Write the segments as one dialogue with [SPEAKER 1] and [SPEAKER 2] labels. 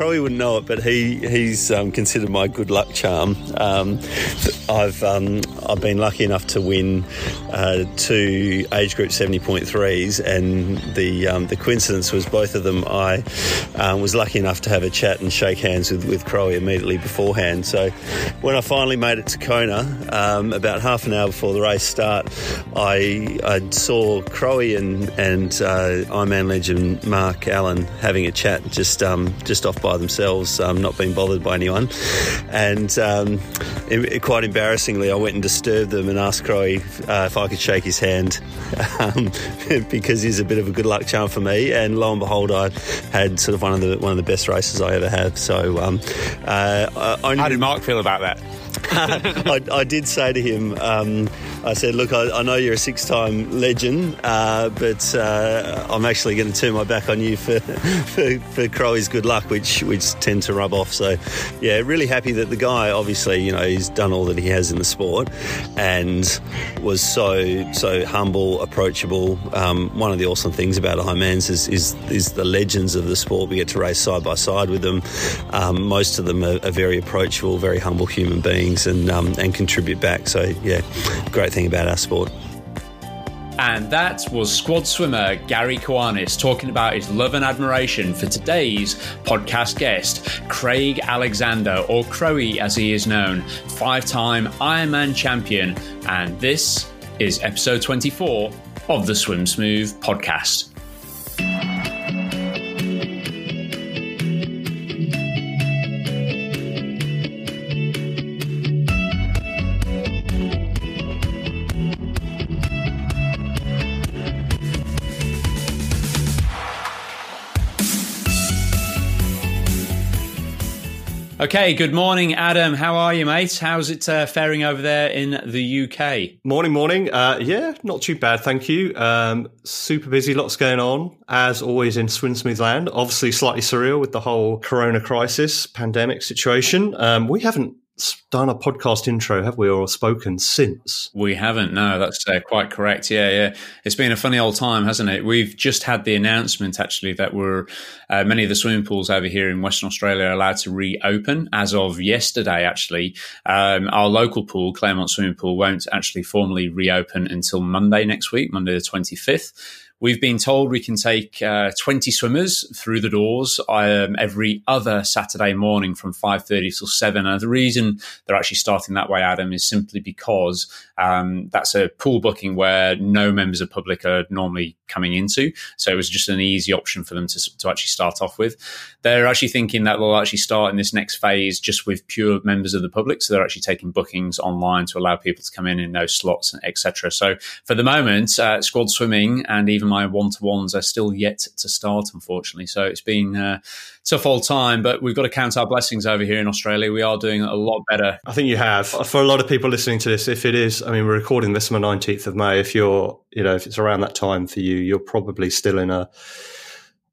[SPEAKER 1] Crowie wouldn't know it, but he he's um, considered my good luck charm. Um, I've um, I've been lucky enough to win uh, two age group seventy point threes, and the um, the coincidence was both of them. I um, was lucky enough to have a chat and shake hands with with Crowie immediately beforehand. So when I finally made it to Kona, um, about half an hour before the race start, I I saw Crowie and and uh, Ironman legend Mark Allen having a chat just just off by themselves, um, not being bothered by anyone. And um, it, quite embarrassingly, I went and disturbed them and asked Crowie uh, if I could shake his hand um, because he's a bit of a good luck charm for me. And lo and behold, I had sort of one of the one of the best races I ever have. So, um,
[SPEAKER 2] uh, how did Mark feel about that?
[SPEAKER 1] I, I, did say to him, um, I said, "Look, I, I, know you're a six-time legend, uh, but uh, I'm actually going to turn my back on you for for, for Crowie's good luck, which which tend to rub off." So, yeah, really happy that the guy, obviously, you know, he's done all that he has in the sport, and was so so humble, approachable. Um, one of the awesome things about Ironmans is, is is the legends of the sport. We get to race side by side with them. Um, most of them are, are, very approachable, very humble human beings, and um, and contribute back. So, yeah, great great thing about our sport.
[SPEAKER 3] And that was squad swimmer Gary Kiwanis talking about his love and admiration for today's podcast guest, Craig Alexander, or Crowie as he is known, five time Ironman champion. And this is episode 24 of the Swim Smooth podcast. Okay, good morning, Adam. How are you, mate? How's it uh, faring over there in the UK?
[SPEAKER 4] Morning, morning. Uh, yeah, not too bad, thank you. Um, super busy, lots going on, as always in Swim Smooth land. Obviously, slightly surreal with the whole corona crisis, pandemic situation. Um, we haven't done a podcast intro, have we, or spoken since?
[SPEAKER 3] We haven't. No, that's uh, quite correct. Yeah, yeah. It's been a funny old time, hasn't it? We've just had the announcement actually that we're uh, many of the swimming pools over here in Western Australia are allowed to reopen as of yesterday. Actually, um, our local pool, Claremont Swimming Pool, won't actually formally reopen until Monday next week, Monday the twenty fifth. We've been told we can take uh, 20 swimmers through the doors um, every other Saturday morning from 5.30 till 7. And the reason they're actually starting that way, Adam, is simply because um, that's a pool booking where no members of public are normally coming into. So it was just an easy option for them to, to actually start off with. They're actually thinking that they'll actually start in this next phase just with pure members of the public. So they're actually taking bookings online to allow people to come in in those slots, and etc. So for the moment, uh, squad swimming and even my one to ones are still yet to start, unfortunately. So it's been uh, tough old time, but we've got to count our blessings over here in Australia. We are doing a lot better.
[SPEAKER 4] I think you have. For a lot of people listening to this, if it is, I mean, we're recording this on the 19th of May. If you're, you know, if it's around that time for you, you're probably still in a,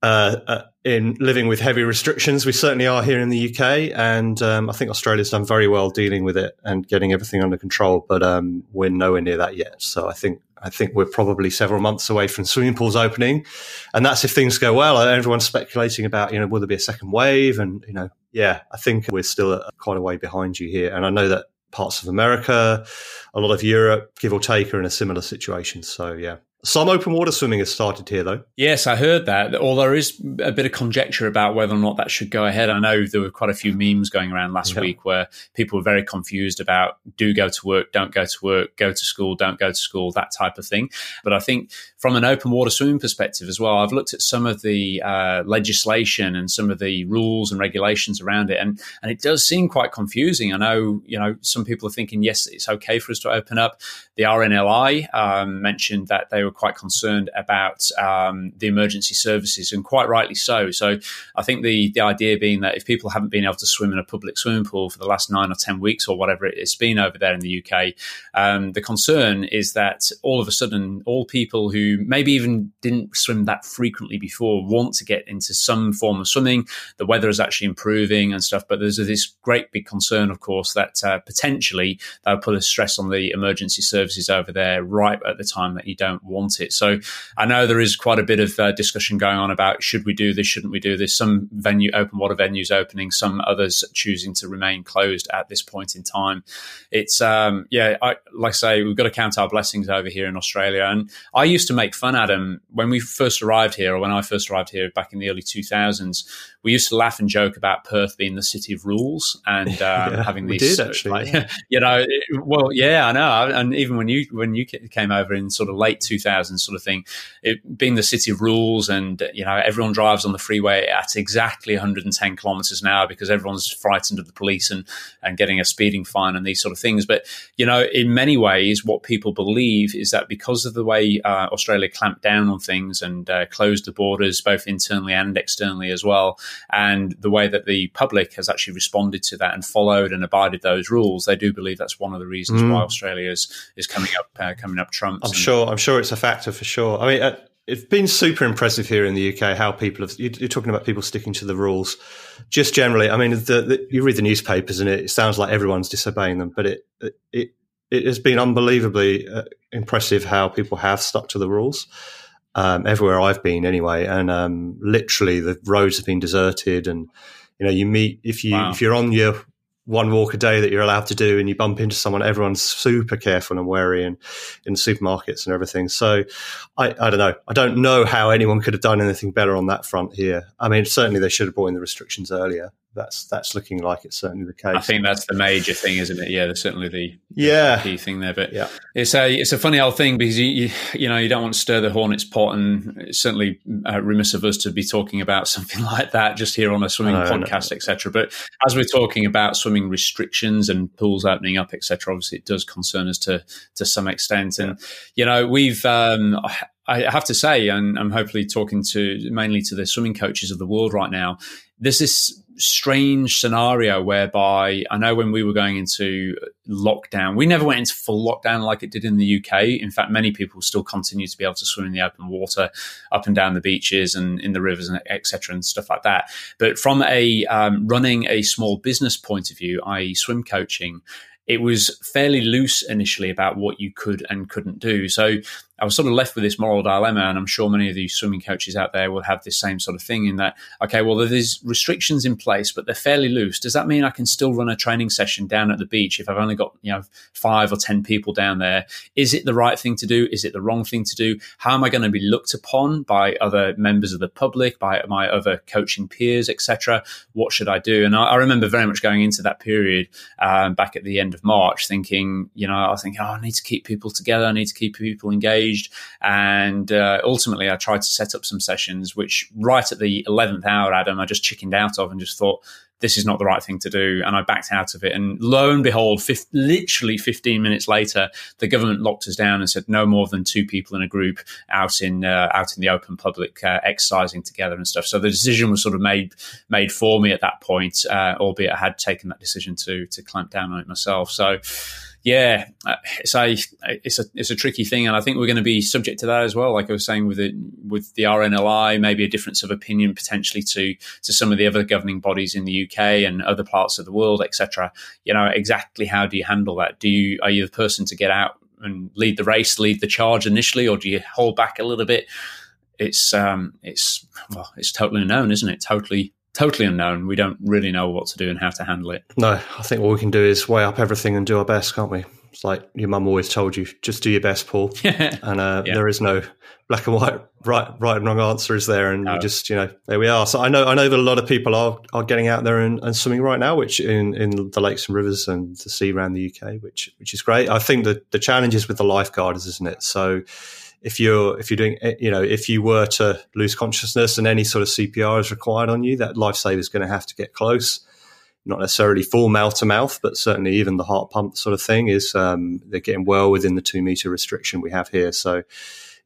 [SPEAKER 4] uh, uh, in living with heavy restrictions. We certainly are here in the UK, and um, I think Australia's done very well dealing with it and getting everything under control. But um, we're nowhere near that yet. So I think I think we're probably several months away from swimming pools opening, and that's if things go well. Everyone's speculating about you know will there be a second wave, and you know yeah, I think we're still quite a way behind you here, and I know that parts of America, a lot of Europe, give or take, are in a similar situation. So yeah, some open water swimming has started here, though.
[SPEAKER 3] Yes, I heard that. Although there is a bit of conjecture about whether or not that should go ahead. I know there were quite a few memes going around last yeah. week where people were very confused about do go to work, don't go to work, go to school, don't go to school, that type of thing. But I think from an open water swimming perspective as well, I've looked at some of the uh, legislation and some of the rules and regulations around it, and and it does seem quite confusing. I know you know some people are thinking yes, it's okay for us to open up. The RNLI um, mentioned that they were quite concerned about um, the emergency services, and quite rightly so. So I think the the idea being that if people haven't been able to swim in a public swimming pool for the last nine or ten weeks or whatever it's been over there in the UK, um, the concern is that all of a sudden all people who maybe even didn't swim that frequently before want to get into some form of swimming. The weather is actually improving and stuff, but there's this great big concern, of course, that uh, potentially that will put a stress on the emergency services over there right at the time that you don't want want it. So I know there is quite a bit of uh, discussion going on about should we do this, shouldn't we do this? Some venue open water venues opening, some others choosing to remain closed at this point in time. It's um, yeah, I, like I say, we've got to count our blessings over here in Australia. And I used to make fun, Adam, when we first arrived here, or when I first arrived here back in the early 2000s we used to laugh and joke about Perth being the city of rules and um, yeah, having these.
[SPEAKER 4] Did, actually,
[SPEAKER 3] like, yeah. you know, well, yeah, I know. And even when you when you came over in sort of late 2000s, sort of thing, it being the city of rules, and you know, everyone drives on the freeway at exactly 110 kilometers an hour because everyone's frightened of the police and and getting a speeding fine and these sort of things. But you know, in many ways, what people believe is that because of the way uh, Australia clamped down on things and uh, closed the borders both internally and externally as well and the way that the public has actually responded to that and followed and abided those rules, they do believe that's one of the reasons mm. why Australia is, is coming up uh, coming up trumps.
[SPEAKER 4] I'm and, sure. I'm sure it's a factor for sure. I mean. Uh, it's been super impressive here in the UK how people have. You're talking about people sticking to the rules, just generally. I mean, the, the, you read the newspapers and it sounds like everyone's disobeying them, but it it it has been unbelievably uh, impressive how people have stuck to the rules um, everywhere I've been anyway. And um, literally, the roads have been deserted, and you know, you meet if you wow. if you're on your one walk a day that you're allowed to do and you bump into someone, everyone's super careful and wary and in supermarkets and everything. So I, I don't know. I don't know how anyone could have done anything better on that front here. I mean, certainly they should have brought in the restrictions earlier that's that's looking like it's certainly the case. I
[SPEAKER 3] think that's the major thing, isn't it? Yeah, that's certainly the
[SPEAKER 4] yeah
[SPEAKER 3] key thing there. But yeah, it's a it's a funny old thing because you you, you know you don't want to stir the hornet's pot, and it's certainly uh, remiss of us to be talking about something like that just here on a swimming no, podcast, no. etc. But as we're talking about swimming restrictions and pools opening up, etc., obviously it does concern us to to some extent, and you know we've. Um, I have to say, and I'm hopefully talking to mainly to the swimming coaches of the world right now. There's this strange scenario whereby I know when we were going into lockdown, we never went into full lockdown like it did in the UK. In fact, many people still continue to be able to swim in the open water, up and down the beaches and in the rivers and etc. and stuff like that. But from a um, running a small business point of view, i.e., swim coaching, it was fairly loose initially about what you could and couldn't do. So I was sort of left with this moral dilemma, and I'm sure many of these swimming coaches out there will have this same sort of thing in that, okay, well, there's restrictions in place, but they're fairly loose. Does that mean I can still run a training session down at the beach if I've only got, you know, five or 10 people down there? Is it the right thing to do? Is it the wrong thing to do? How am I going to be looked upon by other members of the public, by my other coaching peers, etc.? What should I do? And I, I, remember very much going into that period um, back at the end of March thinking, you know, I think, oh, I need to keep people together. I need to keep people engaged engaged. And uh, ultimately, I tried to set up some sessions, which right at the 11th hour, Adam, I just chickened out of and just thought, this is not the right thing to do. And I backed out of it. And lo and behold, fif- literally 15 minutes later, the government locked us down and said no more than two people in a group out in uh, out in the open public uh, exercising together and stuff. So the decision was sort of made made for me at that point, uh, albeit I had taken that decision to to clamp down on it myself. So yeah, uh, it's a it's a it's a tricky thing, and I think we're going to be subject to that as well. Like I was saying with it with the RNLI, maybe a difference of opinion potentially to to some of the other governing bodies in the UK and other parts of the world, etc. You know, exactly how do you handle that? Do you are you the person to get out and lead the race, lead the charge initially, or do you hold back a little bit? It's um, it's well, it's totally unknown, isn't it? Totally totally unknown. We don't really know what to do and how to handle it.
[SPEAKER 4] No, I think all we can do is weigh up everything and do our best, can't we? It's like your mum always told you, just do your best, Paul. and uh, yeah. there is no black and white, right, right and wrong answer is there, and no. we just, you know, there we are. So I know, I know that a lot of people are are getting out there and, and swimming right now, which in, in the lakes and rivers and the sea around the UK, which which is great. I think that the challenge is with the lifeguarders, isn't it? So if you're if you're doing eh, you know if you were to lose consciousness and any sort of CPR is required on you, that lifesaver is going to have to get close. Not necessarily full mouth to mouth, but certainly even the heart pump sort of thing is um, they're getting well within the two meter restriction we have here. So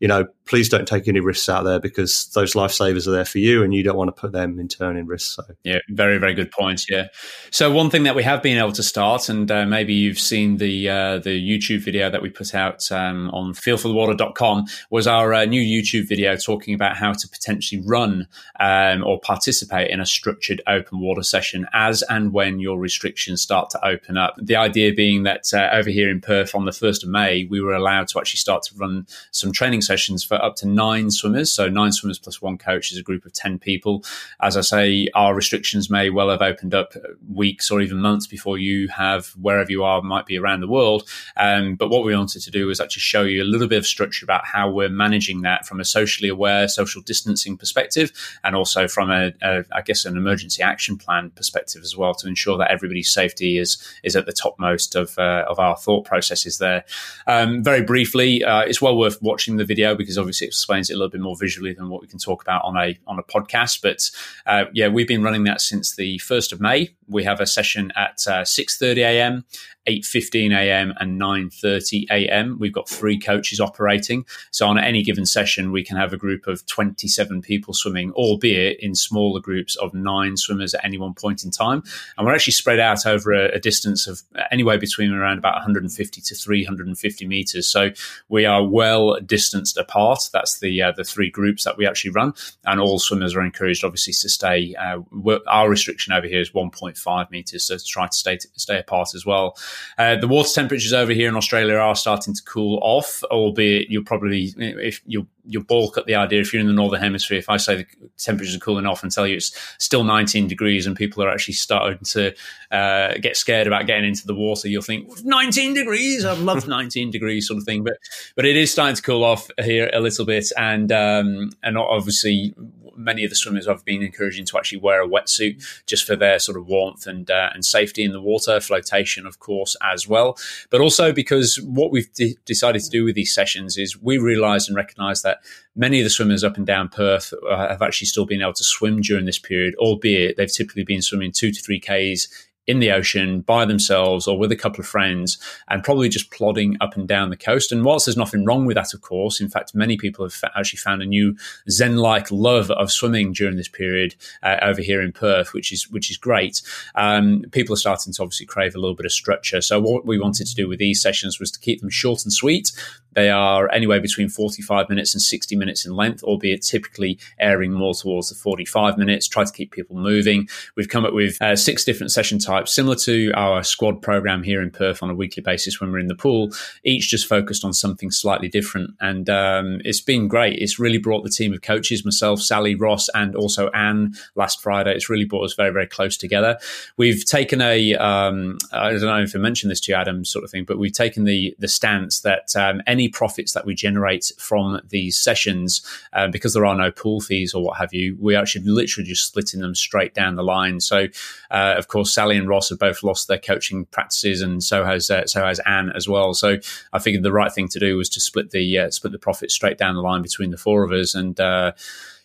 [SPEAKER 4] you know, please don't take any risks out there because those lifesavers are there for you and you don't want to put them in turn in risk. So,
[SPEAKER 3] yeah, very, very good points. Yeah. So, one thing that we have been able to start, and uh, maybe you've seen the uh, the YouTube video that we put out um, on feelforthewater.com, was our uh, new YouTube video talking about how to potentially run um, or participate in a structured open water session as and when your restrictions start to open up. The idea being that uh, over here in Perth on the 1st of May, we were allowed to actually start to run some training sessions for up to nine swimmers. So nine swimmers plus one coach is a group of 10 people. As I say, our restrictions may well have opened up weeks or even months before you have wherever you are, might be around the world. Um, but what we wanted to do was actually show you a little bit of structure about how we're managing that from a socially aware, social distancing perspective, and also from a, a I guess, an emergency action plan perspective as well to ensure that everybody's safety is is at the topmost of uh, of our thought processes there. Um, very briefly, uh, it's well worth watching the video because obviously it explains it a little bit more visually than what we can talk about on a on a podcast. But uh, yeah, we've been running that since the first of May. We have a session at uh, six thirty a.m. 8.15 a.m. and 9.30 a.m. We've got three coaches operating. So on any given session, we can have a group of 27 people swimming, albeit in smaller groups of nine swimmers at any one point in time. And we're actually spread out over a, a distance of anywhere between around about 150 to 350 meters. So we are well distanced apart. That's the uh, the three groups that we actually run. And all swimmers are encouraged, obviously, to stay. Uh, our restriction over here is 1.5 meters. So to try to stay, stay apart as well. Uh, the water temperatures over here in Australia are starting to cool off, albeit you'll probably, if you you'll balk at the idea if you're in the northern hemisphere. If I say the temperatures are cooling off and tell you it's still 19 degrees and people are actually starting to uh, get scared about getting into the water, you'll think 19 degrees. I've loved 19 degrees sort of thing, but but it is starting to cool off here a little bit, and um, and obviously many of the swimmers I've been encouraging to actually wear a wetsuit just for their sort of warmth and uh, and safety in the water, flotation, of course, as well. But also because what we've de- decided to do with these sessions is we realise and recognise that many of the swimmers up and down Perth uh, have actually still been able to swim during this period, albeit they've typically been swimming two to three k's in the ocean by themselves or with a couple of friends and probably just plodding up and down the coast. And whilst there's nothing wrong with that, of course, in fact, many people have actually found a new Zen like love of swimming during this period uh, over here in Perth, which is, which is great. Um, people are starting to obviously crave a little bit of structure. So what we wanted to do with these sessions was to keep them short and sweet. They are anywhere between 45 minutes and 60 minutes in length, albeit typically airing more towards the 45 minutes, try to keep people moving. We've come up with uh, six different session types, similar to our squad program here in Perth on a weekly basis when we're in the pool, each just focused on something slightly different. And um, it's been great. It's really brought the team of coaches, myself, Sally, Ross, and also Anne last Friday. It's really brought us very, very close together. We've taken a, um, I don't know if I mentioned this to you, Adam, sort of thing, but we've taken the, the stance that um, any any profits that we generate from these sessions, uh, because there are no pool fees or what have you, we actually literally just splitting them straight down the line. So, uh, of course, Sally and Ross have both lost their coaching practices, and so has uh, so has Anne as well. So, I figured the right thing to do was to split the uh, split the profits straight down the line between the four of us, and uh,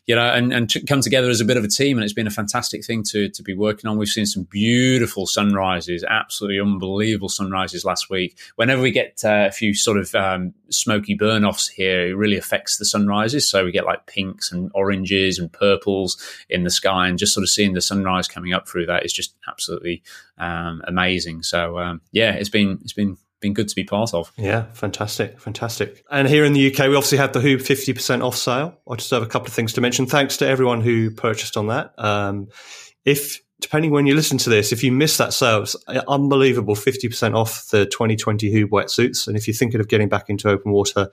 [SPEAKER 3] you know, and, and come together as a bit of a team. And it's been a fantastic thing to, to be working on. We've seen some beautiful sunrises, absolutely unbelievable sunrises last week. Whenever we get uh, a few sort of um, smoky burn offs here, it really affects the sunrises. So we get like pinks and oranges and purples in the sky. And just sort of seeing the sunrise coming up through that is just absolutely um, amazing. So, um, yeah, it's been, it's been been good to be part of.
[SPEAKER 4] Yeah, fantastic, fantastic. And here in the UK, we obviously had the Huub 50% off sale. I just have a couple of things to mention. Thanks to everyone who purchased on that. Um, if depending when you listen to this, if you miss that sale, it's unbelievable 50% off the 2020 Huub wetsuits. And if you're thinking of getting back into open water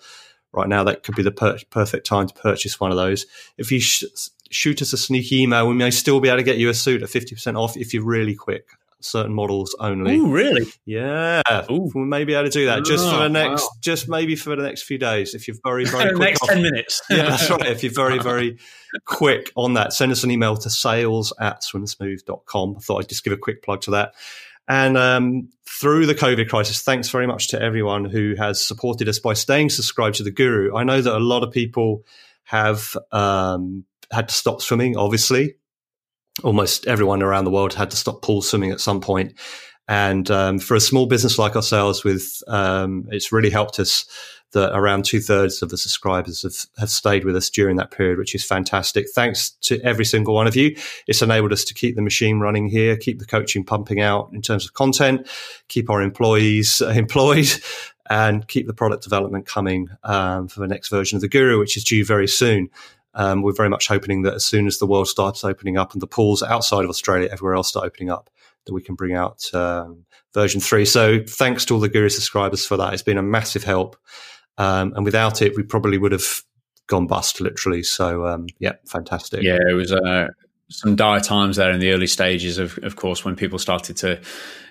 [SPEAKER 4] right now, that could be the per- perfect time to purchase one of those. If you sh- shoot us a sneaky email, we may still be able to get you a suit at 50% off if you're really quick certain models only.
[SPEAKER 3] Oh, really?
[SPEAKER 4] Yeah. Ooh. We may be able to do that oh, just for the oh, next, wow. just maybe for the next few days. If you're very, very quick.
[SPEAKER 3] next off, 10 minutes.
[SPEAKER 4] yeah, that's right. If you're very, very quick on that, send us an email to sales at swimsmooth.com. I thought I'd just give a quick plug to that. And um, through the COVID crisis, thanks very much to everyone who has supported us by staying subscribed to the Guru. I know that a lot of people have um, had to stop swimming, obviously, almost everyone around the world had to stop pool swimming at some point. And um, for a small business like ourselves, with um, it's really helped us that around two thirds of the subscribers have, have stayed with us during that period, which is fantastic. Thanks to every single one of you. It's enabled us to keep the machine running here, keep the coaching pumping out in terms of content, keep our employees employed, and keep the product development coming um, for the next version of the Guru, which is due very soon. Um, we're very much hoping that as soon as the world starts opening up and the pools outside of Australia, everywhere else start opening up, that we can bring out um, version three. So thanks to all the Guru subscribers for that. It's been a massive help. Um, and without it, we probably would have gone bust literally. So um, yeah, fantastic.
[SPEAKER 3] Yeah, it was uh, some dire times there in the early stages of, of course, when people started to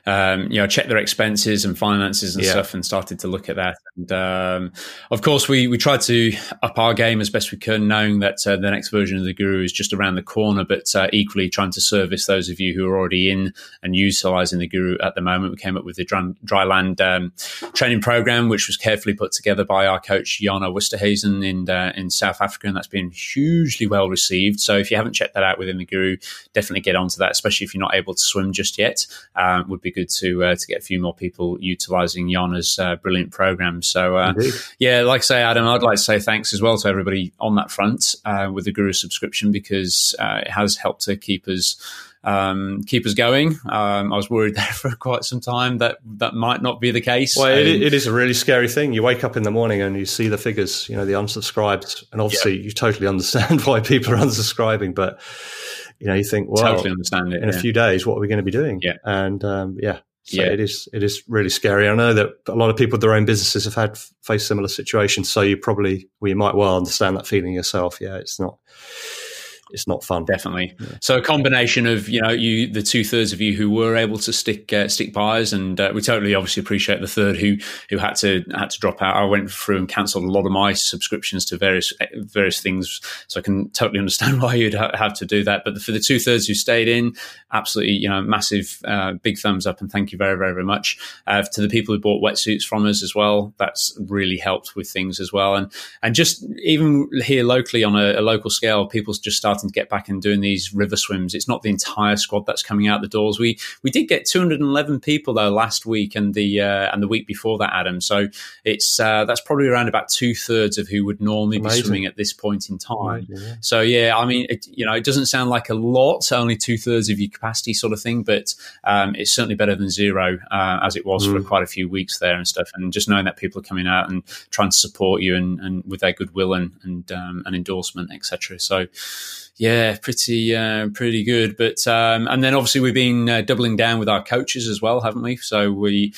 [SPEAKER 3] um, you know, checked their expenses and finances and yeah. stuff and started to look at that. And um, of course, we, we tried to up our game as best we could, knowing that uh, the next version of the Guru is just around the corner, but uh, equally trying to service those of you who are already in and utilizing the Guru at the moment. We came up with the dry, dry land um, training program, which was carefully put together by our coach, Jana Wusterhazen in, uh, in South Africa, and that's been hugely well received. So if you haven't checked that out within the Guru, definitely get onto that, especially if you're not able to swim just yet. Um, would be good to uh, to get a few more people utilizing Jana's uh, brilliant program. So uh, yeah, like I say, Adam, I'd like to say thanks as well to everybody on that front uh, with the Guru subscription because uh, it has helped to keep us. Um, keep us going. Um, I was worried there for quite some time that that might not be the case.
[SPEAKER 4] Well, it, it is a really scary thing. You wake up in the morning and you see the figures, you know, the unsubscribed, and obviously yeah. you totally understand why people are unsubscribing, but you know, you think, well,
[SPEAKER 3] totally understand it.
[SPEAKER 4] In
[SPEAKER 3] yeah.
[SPEAKER 4] a few days, what are we going to be doing?
[SPEAKER 3] Yeah,
[SPEAKER 4] and um, yeah, so yeah. it is it is really scary. I know that a lot of people with their own businesses have had faced similar situations. So you probably, well, you might well understand that feeling yourself. Yeah, it's not it's not fun.
[SPEAKER 3] Definitely. Yeah. So a combination of you know you the two thirds of you who were able to stick uh, stick buyers, and uh, we totally obviously appreciate the third who who had to had to drop out. I went through and cancelled a lot of my subscriptions to various various things, so I can totally understand why you'd ha- have to do that. But for the two thirds who stayed in, absolutely you know massive uh, big thumbs up and thank you very very very much uh, to the people who bought wetsuits from us as well. That's really helped with things as well, and and just even here locally on a, a local scale, people just starting starting to get back and doing these river swims. It's not the entire squad that's coming out the doors. We we did get 211 people though last week and the uh, and the week before that, Adam. So it's uh, that's probably around about two thirds of who would normally Amazing. be swimming at this point in time. Amazing, yeah. So yeah, I mean, it, you know, it doesn't sound like a lot, only two thirds of your capacity sort of thing, but um, it's certainly better than zero uh, as it was mm. for quite a few weeks there and stuff. And just knowing that people are coming out and trying to support you and, and with their goodwill and and, um, and endorsement, etc. So yeah, pretty uh, pretty good. But um, and then obviously we've been uh, doubling down with our coaches as well, haven't we? So we,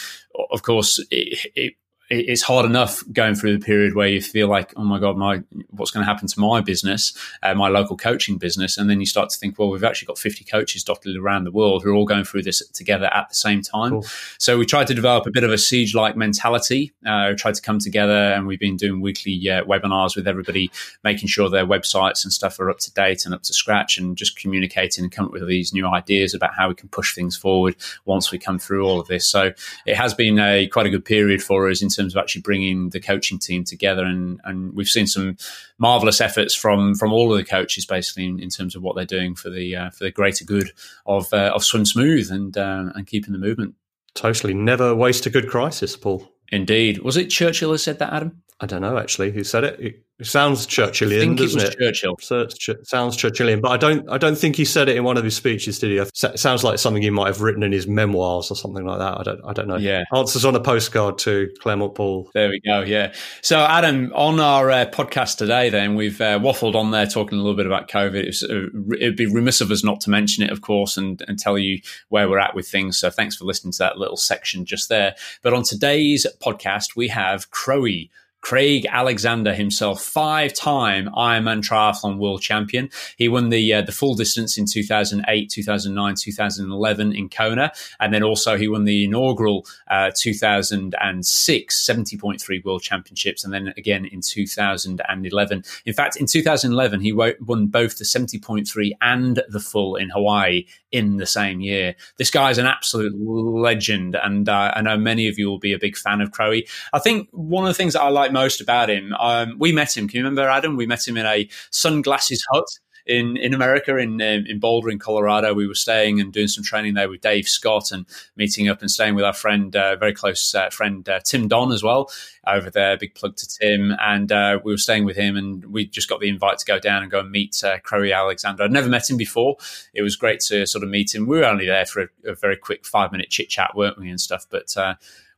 [SPEAKER 3] of course, it, it it's hard enough going through the period where you feel like, oh my god, my what's going to happen to my business, uh, my local coaching business, and then you start to think, well, we've actually got 50 coaches dotted around the world who are all going through this together at the same time. Cool. So we tried to develop a bit of a siege-like mentality. Uh, we tried to come together, and we've been doing weekly uh, webinars with everybody, making sure their websites and stuff are up to date and up to scratch, and just communicating and come up with these new ideas about how we can push things forward once we come through all of this. So it has been a quite a good period for us in terms of actually bringing the coaching team together. And, and we've seen some marvelous efforts from from all of the coaches, basically, in, in terms of what they're doing for the uh, for the greater good of uh, of swim smooth and uh, and keeping the movement.
[SPEAKER 4] Totally, never waste a good crisis, Paul.
[SPEAKER 3] Indeed, was it Churchill who said that, Adam?
[SPEAKER 4] I don't know actually who said it. It sounds Churchillian, doesn't
[SPEAKER 3] it? Churchill.
[SPEAKER 4] So it sounds Churchillian, but I don't. I don't think he said it in one of his speeches, did he? It sounds like something he might have written in his memoirs or something like that. I don't. I don't know.
[SPEAKER 3] Yeah.
[SPEAKER 4] Answers on a postcard to Clement Paul.
[SPEAKER 3] There we go. Yeah. So Adam, on our uh, podcast today, then we've uh, waffled on there talking a little bit about COVID. Uh, it'd be remiss of us not to mention it, of course, and and tell you where we're at with things. So thanks for listening to that little section just there. But on today's podcast, we have Crowie Craig Alexander himself, five-time Ironman triathlon world champion. He won the uh, the full distance in 2008, 2009, 2011 in Kona, and then also he won the inaugural uh, 2006 70.3 world championships, and then again in 2011. In fact, in 2011 he won both the 70.3 and the full in Hawaii in the same year. This guy is an absolute legend, and uh, I know many of you will be a big fan of Crowie. I think one of the things that I like most about him, um, we met him. Can you remember Adam? We met him in a sunglasses hut in in America in um, in Boulder in Colorado. We were staying and doing some training there with Dave Scott and meeting up and staying with our friend, uh, very close uh, friend uh, Tim Don as well over there. Big plug to Tim, and uh, we were staying with him, and we just got the invite to go down and go and meet uh, Alexander. I'd never met him before. It was great to sort of meet him. We were only there for a, a very quick five minute chit chat, weren't we, and stuff, but.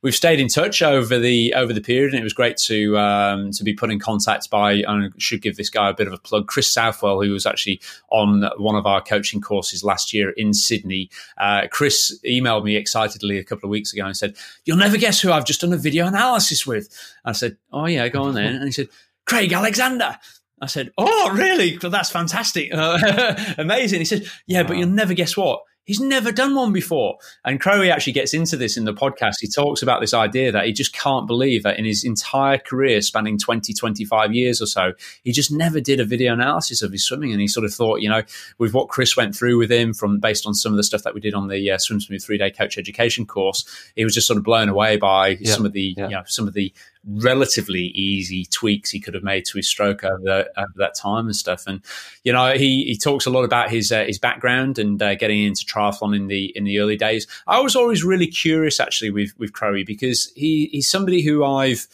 [SPEAKER 3] We've stayed in touch over the over the period, and it was great to um, to be put in contact by. I should give this guy a bit of a plug, Chris Southwell, who was actually on one of our coaching courses last year in Sydney. Uh, Chris emailed me excitedly a couple of weeks ago and said, "You'll never guess who I've just done a video analysis with." I said, "Oh yeah, go on then," and he said, "Craig Alexander." I said, "Oh, really? Well, that's fantastic, uh, amazing." He said, "Yeah, but you'll never guess what." He's never done one before. And Crowie actually gets into this in the podcast. He talks about this idea that he just can't believe that in his entire career, spanning 20, 25 years or so, he just never did a video analysis of his swimming. And he sort of thought, you know, with what Chris went through with him from based on some of the stuff that we did on the uh, Swim Smooth three day coach education course, he was just sort of blown away by yeah, some of the, yeah. you know, some of the relatively easy tweaks he could have made to his stroke over, the, over that time and stuff. And you know, he, he talks a lot about his uh, his background and uh, getting into triathlon in the in the early days. I was always really curious actually with with Crowie because he he's somebody who I've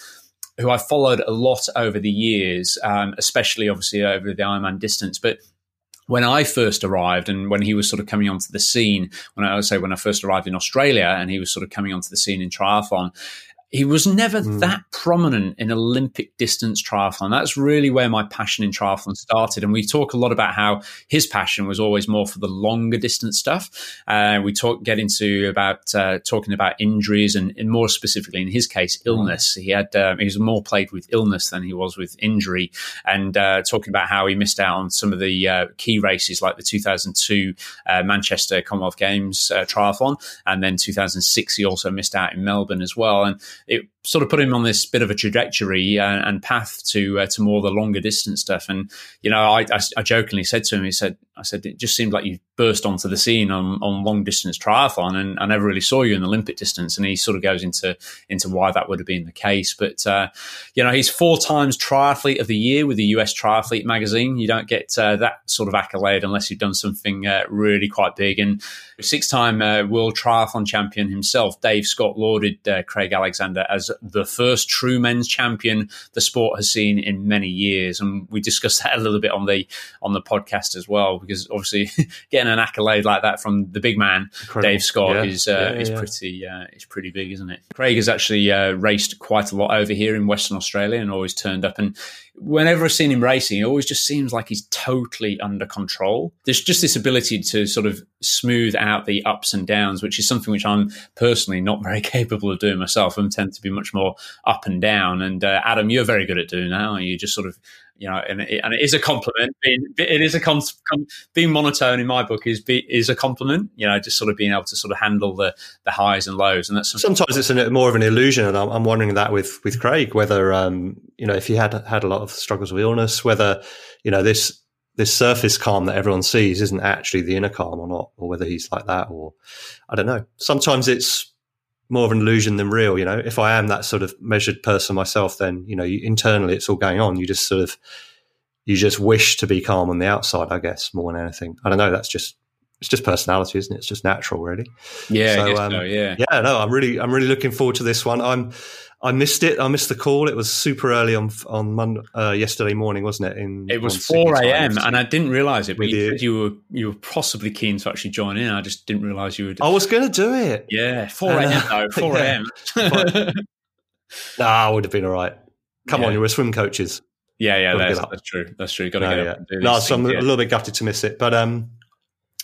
[SPEAKER 3] who I've followed a lot over the years, um, especially obviously over the Ironman distance, but when I first arrived and when he was sort of coming onto the scene, when I would say when I first arrived in Australia and he was sort of coming onto the scene in triathlon, he was never mm. that prominent in Olympic distance triathlon. That's really where my passion in triathlon started. And we talk a lot about how his passion was always more for the longer distance stuff. Uh, we talk get into about uh, talking about injuries and, and, more specifically in his case hmm. illness. He had um, he was more played with illness than he was with injury, and uh, talking about how he missed out on some of the uh, key races like the 2002 uh, Manchester Commonwealth Games uh, triathlon, and then 2006 he also missed out in Melbourne as well. And it sort of put him on this bit of a trajectory uh, and path to uh, to more the longer distance stuff. And you know, I, I, I, jokingly said to him, he said, I said, it just seemed like you burst onto the scene on, on long distance triathlon, and I never really saw you in the Olympic distance. And he sort of goes into into why that would have been the case. But uh, you know, he's four times triathlete of the year with the US Triathlete magazine. You don't get uh, that sort of accolade unless you've done something uh, really quite big. And six time uh, world triathlon champion himself, Dave Scott lauded uh, Craig Alexander as the first true men's champion the sport has seen in many years. And we discussed that a little bit on the on the podcast as well because obviously getting an accolade like that from the big man Incredible. Dave Scott yeah. is uh, yeah, is pretty uh, is pretty big, isn't it? Craig has actually uh, raced quite a lot over here in Western Australia and always turned up. And whenever I've seen him racing, it always just seems like he's totally under control. There's just this ability to sort of smooth out the ups and downs, which is something which I'm personally not very capable of doing myself. I tend to be much more up and down. And uh, Adam, you're very good at doing that. You just sort of you know, and it, and it is a compliment. Being, it is a com, being monotone in my book is be, is a compliment. You know, just sort of being able to sort of handle the the highs and lows, and that's
[SPEAKER 4] sometimes it's a, more of an illusion. And I'm, I'm wondering that with with Craig, whether um, you know, if he had had a lot of struggles with illness, whether you know this this surface calm that everyone sees isn't actually the inner calm or not, or whether he's like that, or I don't know. Sometimes it's more of an illusion than real. You know, if I am that sort of measured person myself, then you know, you, internally it's all going on. You just sort of you just wish to be calm on the outside, I guess, more than anything. I don't know. That's just it's just personality, isn't it? It's just natural, really.
[SPEAKER 3] Yeah, so, um, so, yeah,
[SPEAKER 4] yeah. No, I'm really, I'm really looking forward to this one. I'm, I missed it. I missed the call. It was super early on on Monday, uh, yesterday morning, wasn't it? In
[SPEAKER 3] it was four a.m. and I didn't realize it. But you, you, were you were possibly keen to actually join in. I just didn't realize you would.
[SPEAKER 4] I was going to do it.
[SPEAKER 3] Yeah, four a.m. though. Four a.m.
[SPEAKER 4] nah, I would have been all right. Come yeah. on, you were swim coaches.
[SPEAKER 3] Yeah, yeah, that's, that's, true. That's true. Got to no, get
[SPEAKER 4] yeah. No, so I'm a little bit gutted to miss it, but um,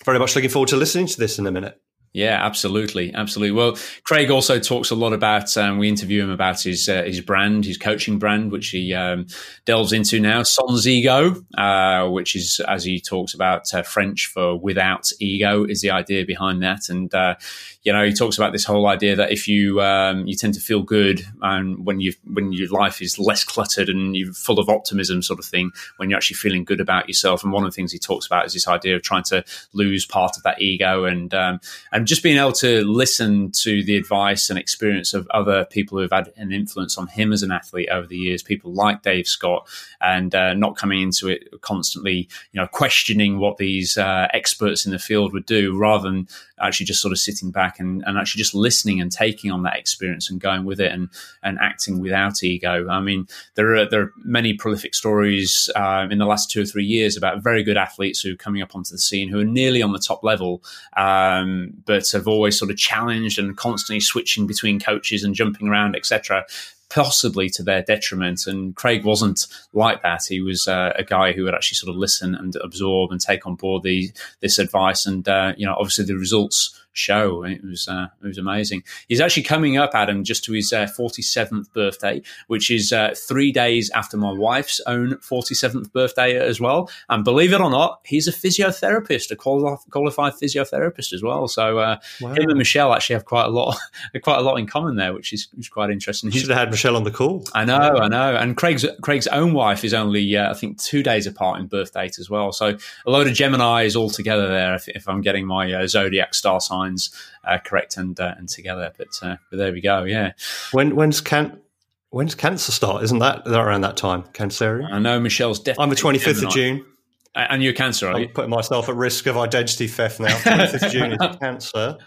[SPEAKER 4] very much looking forward to listening to this in a minute.
[SPEAKER 3] Yeah, absolutely, absolutely. Well, Craig also talks a lot about. Um, we interview him about his uh, his brand, his coaching brand, which he um, delves into now. Sans ego, uh, which is as he talks about uh, French for without ego, is the idea behind that. And uh, you know, he talks about this whole idea that if you um, you tend to feel good and when you when your life is less cluttered and you're full of optimism, sort of thing, when you're actually feeling good about yourself. And one of the things he talks about is this idea of trying to lose part of that ego and um, and just being able to listen to the advice and experience of other people who have had an influence on him as an athlete over the years, people like Dave Scott, and uh, not coming into it constantly, you know, questioning what these uh, experts in the field would do, rather than actually just sort of sitting back and, and actually just listening and taking on that experience and going with it and and acting without ego. I mean, there are there are many prolific stories um, in the last two or three years about very good athletes who are coming up onto the scene who are nearly on the top level, um, but have always sort of challenged and constantly switching between coaches and jumping around, etc possibly to their detriment. And Craig wasn't like that. He was uh, a guy who would actually sort of listen and absorb and take on board the, this advice. And, uh, you know, obviously the results show. It was uh, it was amazing. He's actually coming up, Adam, just to his forty uh, seventh birthday, which is uh, three days after my wife's own forty seventh birthday as well. And believe it or not, he's a physiotherapist, a qualified physiotherapist as well. So uh, wow. him and Michelle actually have quite a lot, quite a lot in common there, which is, which is quite interesting.
[SPEAKER 4] He should have had Michelle on the call.
[SPEAKER 3] I know, I know. And Craig's Craig's own wife is only uh, I think two days apart in birth date as well. So a load of Gemini's all together there. If, if I'm getting my zodiac star sign lines uh, correct and uh, and together. But, uh, but there we go. Yeah.
[SPEAKER 4] When when's can when's cancer start? Isn't that that around that time? Cancer.
[SPEAKER 3] I know Michelle's definitely.
[SPEAKER 4] I'm the 25th of June.
[SPEAKER 3] And you're cancer,
[SPEAKER 4] I'm
[SPEAKER 3] you?
[SPEAKER 4] putting myself at risk of identity theft now. 25th of June is cancer.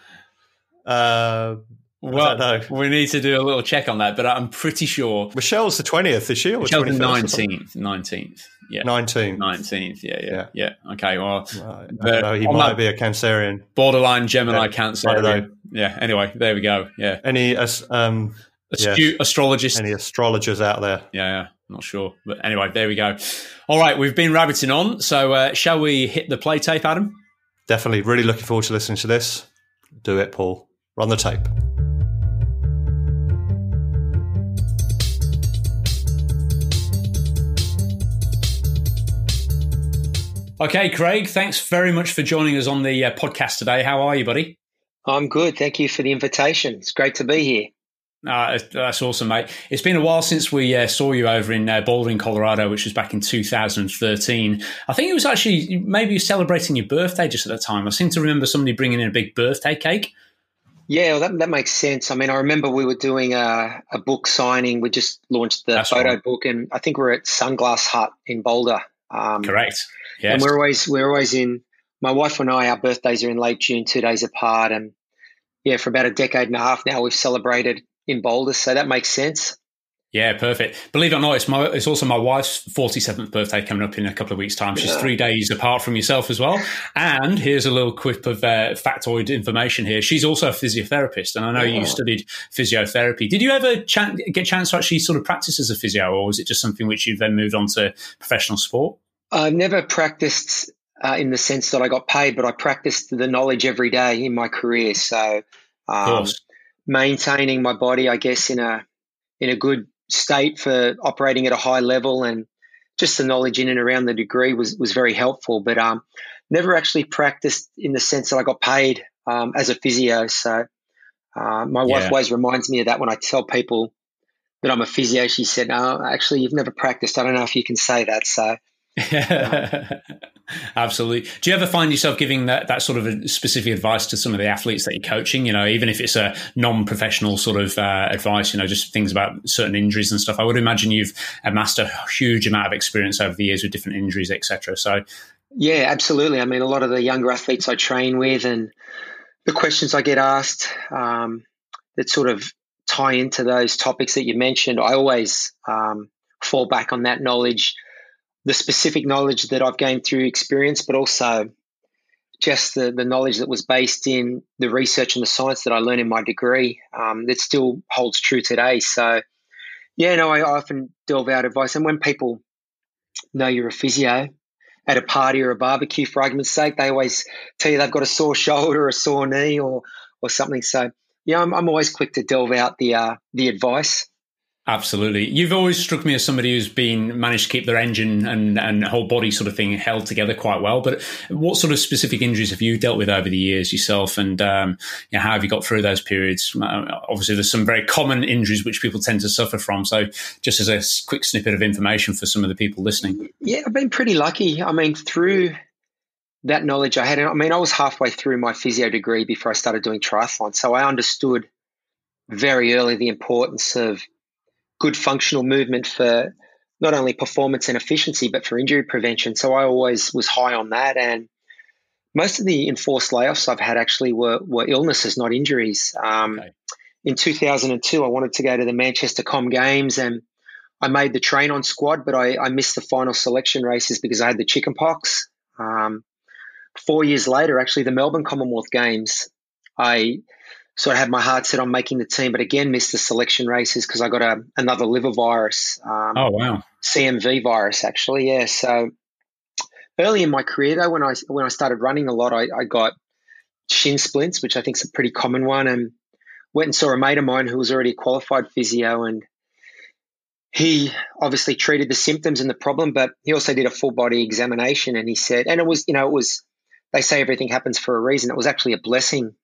[SPEAKER 4] Uh,
[SPEAKER 3] well, we need to do a little check on that, but I'm pretty sure
[SPEAKER 4] Michelle's the twentieth this year.
[SPEAKER 3] Michelle's the nineteenth. Nineteenth. Yeah.
[SPEAKER 4] Nineteenth.
[SPEAKER 3] Nineteenth. Yeah, yeah, yeah, yeah. Okay. Well,
[SPEAKER 4] right. he might be a Cancerian.
[SPEAKER 3] Borderline Gemini yeah. Cancer. Yeah. Anyway, there we go. Yeah.
[SPEAKER 4] Any um,
[SPEAKER 3] astute yeah. astrologists?
[SPEAKER 4] Any astrologers out there?
[SPEAKER 3] Yeah, yeah. Not sure, but anyway, there we go. All right, we've been rabbiting on. So, uh, shall we hit the play tape, Adam?
[SPEAKER 4] Definitely. Really looking forward to listening to this. Do it, Paul. Run the tape.
[SPEAKER 3] Okay, Craig, thanks very much for joining us on the uh, podcast today. How are you, buddy?
[SPEAKER 5] I'm good. Thank you for the invitation. It's great to be here.
[SPEAKER 3] Uh, that's awesome, mate. It's been a while since we uh, saw you over in uh, Boulder, in Colorado, which was back in 2013. I think it was actually maybe you celebrating your birthday just at that time. I seem to remember somebody bringing in a big birthday cake.
[SPEAKER 5] Yeah, well, that, that makes sense. I mean, I remember we were doing a, a book signing. We just launched the that's photo right. book, and I think we we're at Sunglass Hut in Boulder.
[SPEAKER 3] Um, Correct.
[SPEAKER 5] Yes. And we're always we're always in. My wife and I, our birthdays are in late June, two days apart, and yeah, for about a decade and a half now, we've celebrated in Boulder, so that makes sense.
[SPEAKER 3] Yeah, perfect. Believe it or not, it's my it's also my wife's forty seventh birthday coming up in a couple of weeks' time. She's yeah. three days apart from yourself as well. And here's a little quip of uh, factoid information here. She's also a physiotherapist, and I know you studied physiotherapy. Did you ever ch- get a chance to actually sort of practice as a physio, or was it just something which you then moved on to professional sport?
[SPEAKER 5] I've never practiced uh, in the sense that I got paid, but I practiced the knowledge every day in my career. So, um, maintaining my body, I guess, in a in a good state for operating at a high level, and just the knowledge in and around the degree was was very helpful. But um, never actually practiced in the sense that I got paid um, as a physio. So, uh, my wife yeah. always reminds me of that when I tell people that I'm a physio. She said, "No, actually, you've never practiced. I don't know if you can say that." So
[SPEAKER 3] Absolutely. Do you ever find yourself giving that, that sort of specific advice to some of the athletes that you're coaching? You know, even if it's a non-professional sort of uh, advice, you know, just things about certain injuries and stuff. I would imagine you've amassed a huge amount of experience over the years with different injuries, etc. So,
[SPEAKER 5] yeah, absolutely. I mean, a lot of the younger athletes I train with, and the questions I get asked um, that sort of tie into those topics that you mentioned, I always um, fall back on that knowledge the specific knowledge that I've gained through experience, but also just the, the knowledge that was based in the research and the science that I learned in my degree um, that still holds true today. So, yeah, no, I often delve out advice. And when people know you're a physio at a party or a barbecue, for argument's sake, they always tell you they've got a sore shoulder or a sore knee or, or something. So, yeah, I'm, I'm always quick to delve out the, uh, the advice.
[SPEAKER 3] Absolutely. You've always struck me as somebody who's been managed to keep their engine and, and whole body sort of thing held together quite well. But what sort of specific injuries have you dealt with over the years yourself? And um, you know, how have you got through those periods? Uh, obviously, there's some very common injuries which people tend to suffer from. So, just as a quick snippet of information for some of the people listening.
[SPEAKER 5] Yeah, I've been pretty lucky. I mean, through that knowledge I had, I mean, I was halfway through my physio degree before I started doing triathlon. So, I understood very early the importance of good functional movement for not only performance and efficiency, but for injury prevention. So I always was high on that. And most of the enforced layoffs I've had actually were, were illnesses, not injuries. Um, okay. In 2002, I wanted to go to the Manchester Com Games and I made the train on squad, but I, I missed the final selection races because I had the chicken pox. Um, four years later, actually, the Melbourne Commonwealth Games, I sort of had my heart set on making the team, but again missed the selection races because I got a, another liver virus.
[SPEAKER 3] Um, oh wow,
[SPEAKER 5] CMV virus actually. Yeah, so early in my career though, when I when I started running a lot, I, I got shin splints, which I think is a pretty common one, and went and saw a mate of mine who was already a qualified physio, and he obviously treated the symptoms and the problem, but he also did a full body examination, and he said, and it was you know it was they say everything happens for a reason. It was actually a blessing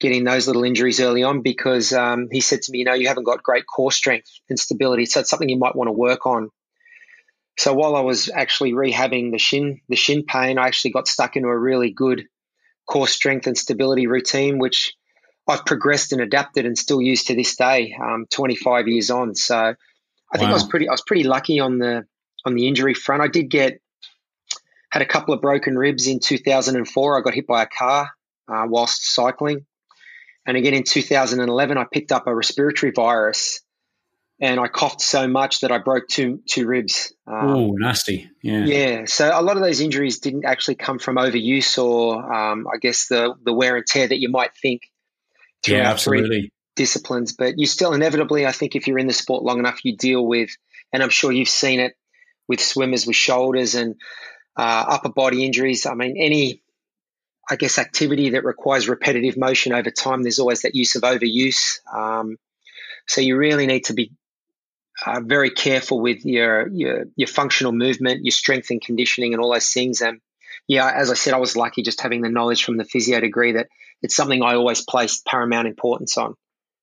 [SPEAKER 5] getting those little injuries early on because um, he said to me, you know, you haven't got great core strength and stability, so it's something you might want to work on. So while I was actually rehabbing the shin the shin pain, I actually got stuck into a really good core strength and stability routine, which I've progressed and adapted and still use to this day, um, 25 years on. So I wow. think I was pretty I was pretty lucky on the on the injury front. I did get had a couple of broken ribs in 2004. I got hit by a car uh, whilst cycling. And again in 2011, I picked up a respiratory virus and I coughed so much that I broke two two ribs.
[SPEAKER 3] Um, oh, nasty! Yeah,
[SPEAKER 5] yeah. So a lot of those injuries didn't actually come from overuse or, um, I guess, the the wear and tear that you might think.
[SPEAKER 3] Yeah, absolutely.
[SPEAKER 5] Disciplines, but you still inevitably, I think, if you're in the sport long enough, you deal with, and I'm sure you've seen it with swimmers with shoulders and uh, upper body injuries. I mean, any, I guess, activity that requires repetitive motion over time, there's always that use of overuse. Um, so you really need to be uh, very careful with your, your your functional movement, your strength and conditioning, and all those things. And yeah, as I said, I was lucky just having the knowledge from the physio degree that it's something I always placed paramount importance on.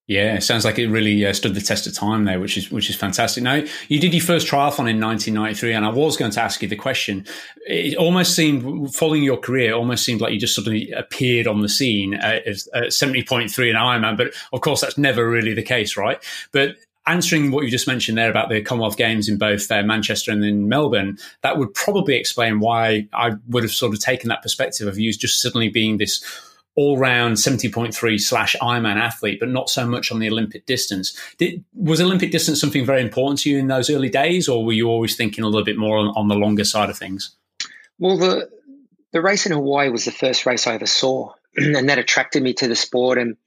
[SPEAKER 3] Yeah, sounds like it really uh, stood the test of time there, which is which is fantastic. Now, you did your first triathlon in 1993, and I was going to ask you the question. It almost seemed, following your career, it almost seemed like you just suddenly appeared on the scene at, at 70.3 in Ironman. But of course, that's never really the case, right? But answering what you just mentioned there about the Commonwealth Games in both uh, Manchester and in Melbourne, that would probably explain why I would have sort of taken that perspective of you just suddenly being this all round 70.3 slash Ironman athlete, but not so much on the Olympic distance. Did, was Olympic distance something very important to you in those early days, or were you always thinking a little bit more on, on the longer side of things?
[SPEAKER 5] Well, the, the race in Hawaii was the first race I ever saw, and that attracted me to the sport. And,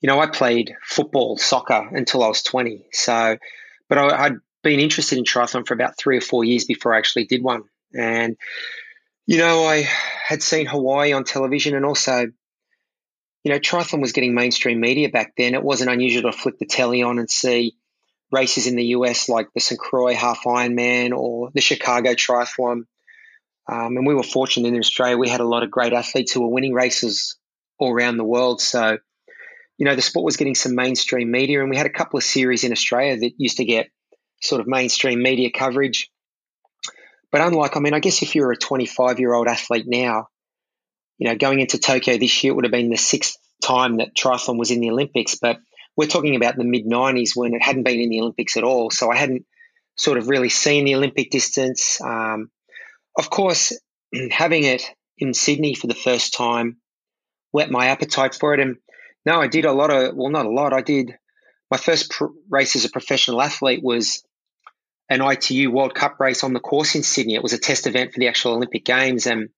[SPEAKER 5] you know, I played football, soccer until I was 20. So, but I, I'd been interested in triathlon for about three or four years before I actually did one. And, you know, I had seen Hawaii on television and also you know, triathlon was getting mainstream media back then. It wasn't unusual to flick the telly on and see races in the US like the St. Croix Half Ironman or the Chicago Triathlon. Um, and we were fortunate in Australia. We had a lot of great athletes who were winning races all around the world. So, you know, the sport was getting some mainstream media, and we had a couple of series in Australia that used to get sort of mainstream media coverage. But unlike, I mean, I guess if you're a 25 year old athlete now, you know, going into Tokyo this year, it would have been the sixth time that triathlon was in the Olympics, but we're talking about the mid 90s when it hadn't been in the Olympics at all. So I hadn't sort of really seen the Olympic distance. Um, of course, having it in Sydney for the first time whet my appetite for it. And no, I did a lot of, well, not a lot. I did my first pr- race as a professional athlete was an ITU World Cup race on the course in Sydney. It was a test event for the actual Olympic Games. And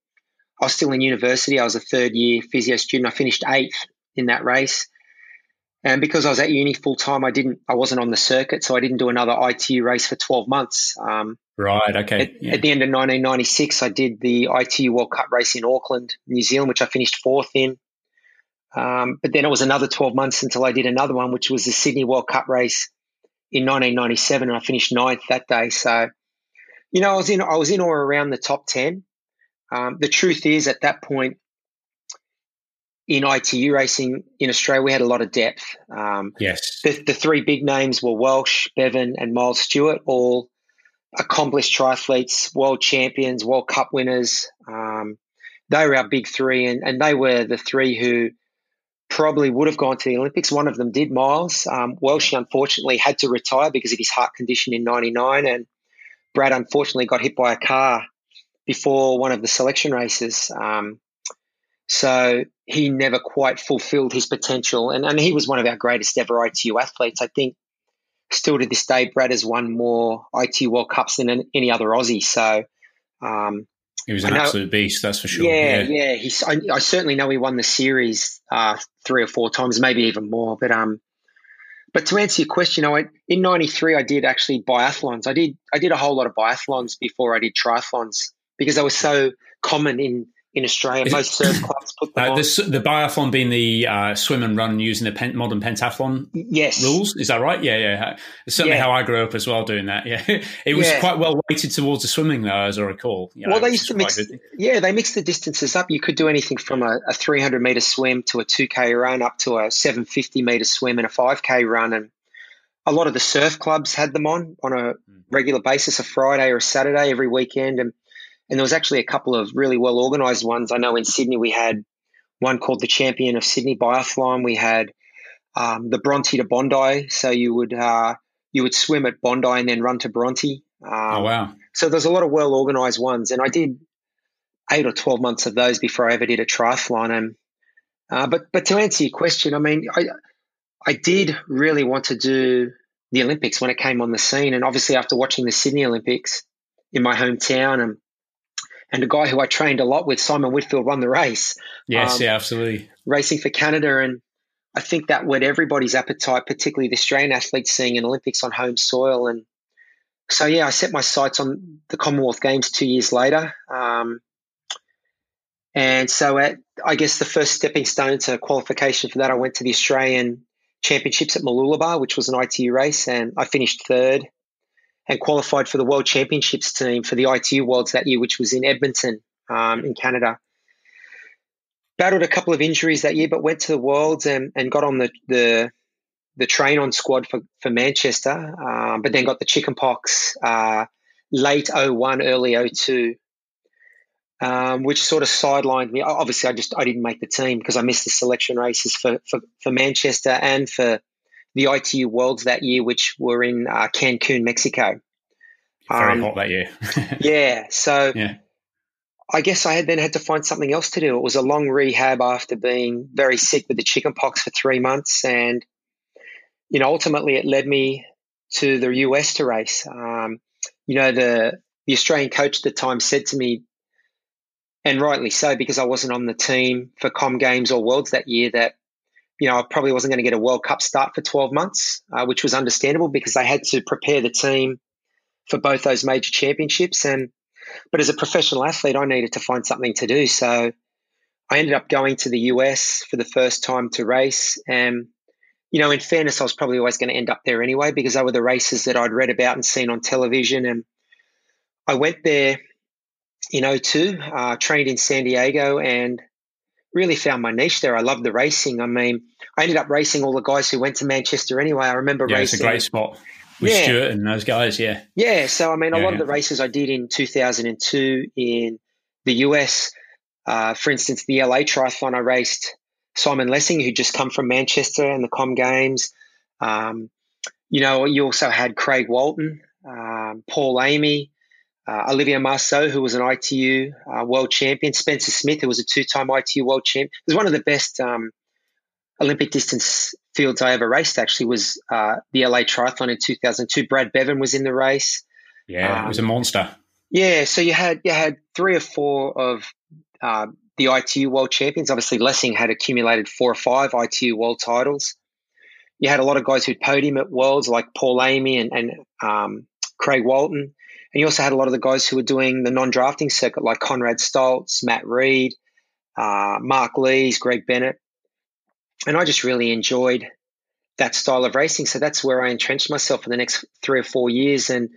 [SPEAKER 5] I was still in university. I was a third year physio student. I finished eighth in that race. And because I was at uni full time, I didn't, I wasn't on the circuit, so I didn't do another ITU race for 12 months. Um,
[SPEAKER 3] right. Okay.
[SPEAKER 5] At, yeah. at, the end of 1996, I did the ITU World Cup race in Auckland, New Zealand, which I finished fourth in. Um, but then it was another 12 months until I did another one, which was the Sydney World Cup race in 1997, and I finished ninth that day. So, you know, I was in, I was in or around the top 10. Um, the truth is, at that point in ITU racing in Australia, we had a lot of depth.
[SPEAKER 3] Um, yes.
[SPEAKER 5] The, the, three big names were Welch, Beven, and Miles Stewart, all accomplished triathletes, world champions, World Cup winners. Um, they were our big three, and, and they were the three who probably would have gone to the Olympics. One of them did, Miles. Um, Welch, unfortunately, had to retire because of his heart condition in 99, and Brad unfortunately got hit by a car before one of the selection races. Um, So he never quite fulfilled his potential. And, and he was one of our greatest ever ITU athletes. I think still to this day, Brad has won more ITU World Cups than any other Aussie. So um,
[SPEAKER 3] he was an know, absolute beast, that's for sure.
[SPEAKER 5] Yeah, yeah. yeah he's, I, I, certainly know he won the series uh, three or four times, maybe even more. But um, but to answer your question, I in '93 I did actually biathlons. I did I did a whole lot of biathlons before I did triathlons because they were so common in in Australia. Most surf clubs put them uh,
[SPEAKER 3] the, the, biathlon being the uh, swim and run using the pen, modern pentathlon
[SPEAKER 5] yes.
[SPEAKER 3] rules. Is that right? Yeah, yeah. It's certainly yeah. how I grew up as well doing that. Yeah, it was yeah. quite well weighted towards the swimming though, as I recall.
[SPEAKER 5] You know, well, they used to mix. Yeah, they mixed the distances up. You could do anything from a, a 300 meter swim to a 2k run, up to a 750 meter swim and a 5k run, and a lot of the surf clubs had them on on a hmm. regular basis, a Friday or a Saturday every weekend, and and there was actually a couple of really well organized ones. I know in Sydney we had one called the Champion of Sydney Biathlon. We had um, the Bronte to Bondi. So you would uh, you would swim at Bondi and then run to Bronte.
[SPEAKER 3] Um, oh wow!
[SPEAKER 5] So there's a lot of well organized ones, and I did eight or twelve months of those before I ever did a triathlon. And uh, but but to answer your question, I mean, I I did really want to do the Olympics when it came on the scene, and obviously after watching the Sydney Olympics in my hometown and and a guy who I trained a lot with, Simon Whitfield, won the race.
[SPEAKER 3] Yes, um, yeah, absolutely.
[SPEAKER 5] Racing for Canada. And I think that whet everybody's appetite, particularly the Australian athletes seeing an Olympics on home soil. And so, yeah, I set my sights on the Commonwealth Games two years later. Um, and so, at, I guess the first stepping stone to qualification for that, I went to the Australian Championships at Mooloolaba, which was an ITU race, and I finished third and qualified for the World Championships team for the ITU Worlds that year, which was in Edmonton um, in Canada. Battled a couple of injuries that year, but went to the Worlds and, and got on the, the the train on squad for, for Manchester, um, but then got the chickenpox uh, late 01, early 02, um, which sort of sidelined me. Obviously, I just I didn't make the team because I missed the selection races for, for, for Manchester and for the ITU Worlds that year, which were in uh, Cancun, Mexico.
[SPEAKER 3] Very um, hot that year.
[SPEAKER 5] yeah. So yeah. I guess I had then had to find something else to do. It was a long rehab after being very sick with the chickenpox for three months. And, you know, ultimately it led me to the US to race. Um, you know, the, the Australian coach at the time said to me, and rightly so, because I wasn't on the team for Com Games or Worlds that year, that you know, I probably wasn't going to get a World Cup start for 12 months, uh, which was understandable because they had to prepare the team for both those major championships. And but as a professional athlete, I needed to find something to do. So I ended up going to the US for the first time to race. And you know, in fairness, I was probably always going to end up there anyway because they were the races that I'd read about and seen on television. And I went there in 02, uh, trained in San Diego, and really found my niche there. I loved the racing. I mean, I ended up racing all the guys who went to Manchester anyway. I remember
[SPEAKER 3] yeah,
[SPEAKER 5] racing.
[SPEAKER 3] it's a great spot with yeah. Stuart and those guys. Yeah.
[SPEAKER 5] Yeah. So, I mean, a yeah, lot yeah. of the races I did in 2002 in the US, uh, for instance, the LA Triathlon, I raced Simon Lessing, who just come from Manchester and the Com Games. Um, you know, you also had Craig Walton, um, Paul Amy, uh, Olivier Marceau, who was an ITU uh, world champion, Spencer Smith, who was a two-time ITU world champion. It was one of the best um, Olympic distance fields I ever raced. Actually, was uh, the LA Triathlon in 2002. Brad Beven was in the race.
[SPEAKER 3] Yeah, um, it was a um, monster.
[SPEAKER 5] Yeah, so you had you had three or four of uh, the ITU world champions. Obviously, Lessing had accumulated four or five ITU world titles. You had a lot of guys who'd podium at worlds like Paul Amy and, and um, Craig Walton. And you also had a lot of the guys who were doing the non-drafting circuit, like Conrad Stoltz, Matt Reed, uh, Mark Lees, Greg Bennett. And I just really enjoyed that style of racing. So that's where I entrenched myself for the next three or four years. And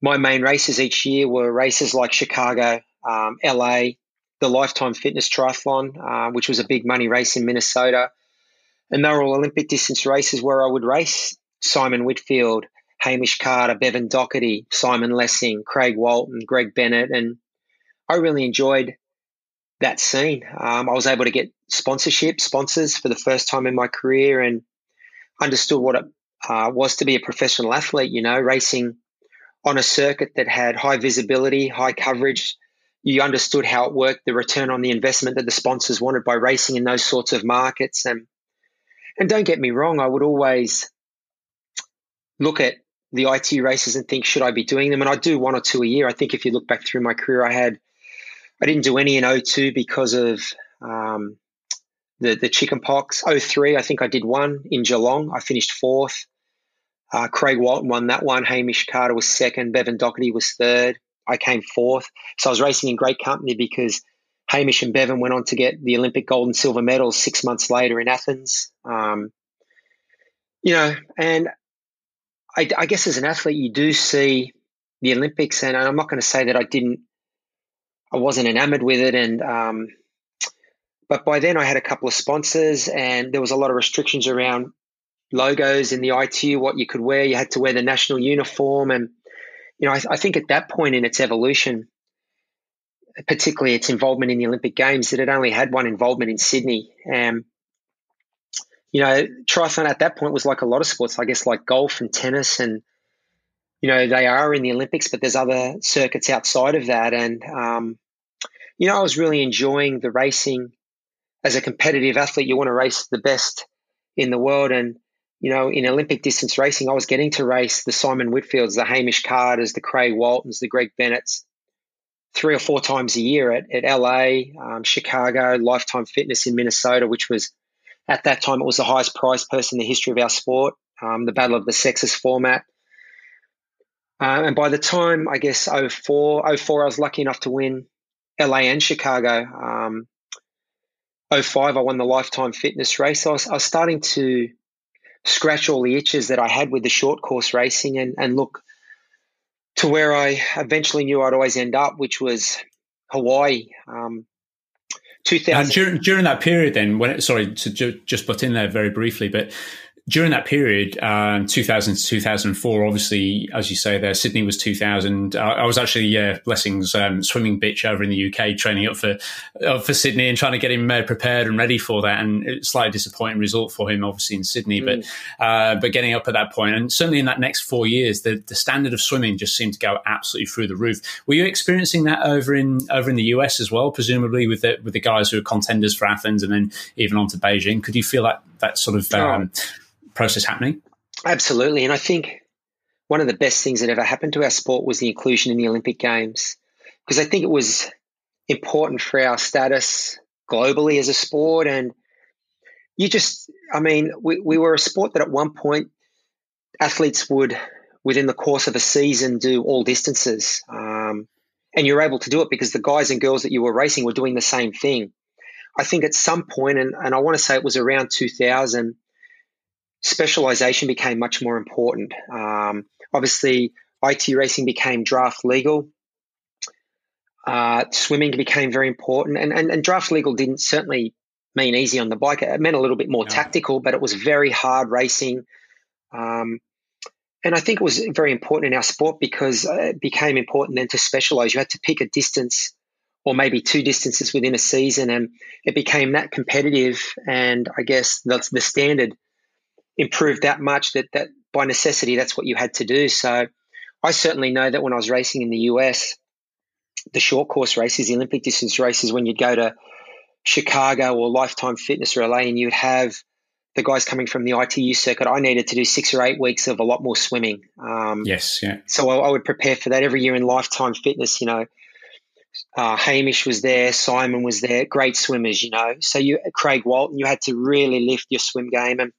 [SPEAKER 5] my main races each year were races like Chicago, um, LA, the Lifetime Fitness Triathlon, uh, which was a big money race in Minnesota. And they were all Olympic distance races where I would race Simon Whitfield, Hamish Carter, Bevan Docherty, Simon Lessing, Craig Walton, Greg Bennett, and I really enjoyed that scene. Um, I was able to get sponsorship, sponsors for the first time in my career, and understood what it uh, was to be a professional athlete. You know, racing on a circuit that had high visibility, high coverage, you understood how it worked, the return on the investment that the sponsors wanted by racing in those sorts of markets. And and don't get me wrong, I would always look at the IT races and think, should I be doing them? And I do one or two a year. I think if you look back through my career, I had I didn't do any in 02 because of um, the the chicken pox. 03, I think I did one in Geelong. I finished fourth. Uh, Craig Walton won that one. Hamish Carter was second. Bevan Docherty was third. I came fourth. So I was racing in great company because Hamish and Bevan went on to get the Olympic gold and silver medals six months later in Athens. Um, you know, and I, I, guess as an athlete, you do see the Olympics, and I'm not going to say that I didn't, I wasn't enamored with it, and um, but by then I had a couple of sponsors, and there was a lot of restrictions around logos in the ITU, what you could wear. You had to wear the national uniform, and you know, I, I think at that point in its evolution, particularly its involvement in the Olympic Games, that it only had one involvement in Sydney. Um, you know, triathlon at that point was like a lot of sports, I guess, like golf and tennis, and you know, they are in the Olympics, but there's other circuits outside of that. And um, you know, I was really enjoying the racing as a competitive athlete. You want to race the best in the world, and you know, in Olympic distance racing, I was getting to race the Simon Whitfields, the Hamish Carters, the Craig Waltons, the Greg Bennett's three or four times a year at, at LA, um, Chicago, Lifetime Fitness in Minnesota, which was at that time it was the highest priced person in the history of our sport, um, the Battle of the Sexes format. Uh, and by the time, I guess, 04, 04, I was lucky enough to win LA and Chicago. Um, 05, I won the Lifetime Fitness race. I was, I was starting to scratch all the itches that I had with the short course racing and, and look to where I eventually knew I'd always end up, which was Hawaii. Um, 2000.
[SPEAKER 3] And during, during that period, then, when it, sorry to ju- just butt in there very briefly, but during that period, um, 2000 to 2004, obviously, as you say there, Sydney was 2000. Uh, I was actually, yeah, Lessing's um, swimming bitch over in the UK, training up for uh, for Sydney and trying to get him uh, prepared and ready for that. And it's slightly disappointing result for him, obviously, in Sydney. Mm. But uh, but getting up at that point, and certainly in that next four years, the, the standard of swimming just seemed to go absolutely through the roof. Were you experiencing that over in over in the US as well, presumably with the, with the guys who are contenders for Athens and then even on to Beijing? Could you feel that, that sort of um, process happening?
[SPEAKER 5] Absolutely. And I think one of the best things that ever happened to our sport was the inclusion in the Olympic Games, because I think it was important for our status globally as a sport. And you just, I mean, we, we were a sport that at one point athletes would, within the course of a season, do all distances. Um, and you're able to do it because the guys and girls that you were racing were doing the same thing. I think at some point, and, and I want to say it was around 2000, specialization became much more important. Um, obviously, IT racing became draft legal. Uh, swimming became very important, and, and, and draft legal didn't certainly mean easy on the bike. It meant a little bit more tactical, but it was very hard racing. Um, and I think it was very important in our sport because it became important then to specialize. You had to pick a distance or maybe two distances within a season, and it became that competitive. And I guess that's the standard improved that much that that by necessity that's what you had to do. So I certainly know that when I was racing in the US, the short course races, the Olympic distance races, when you'd go to Chicago or Lifetime Fitness or LA, and you'd have the guys coming from the ITU circuit, I needed to do six or eight weeks of a lot more swimming.
[SPEAKER 3] Um, yes, yeah.
[SPEAKER 5] So I, I, would prepare for that every year in Lifetime Fitness. You know, uh, Hamish was there, Simon was there, great swimmers. You know, so you Craig Walton, you had to really lift your swim game, and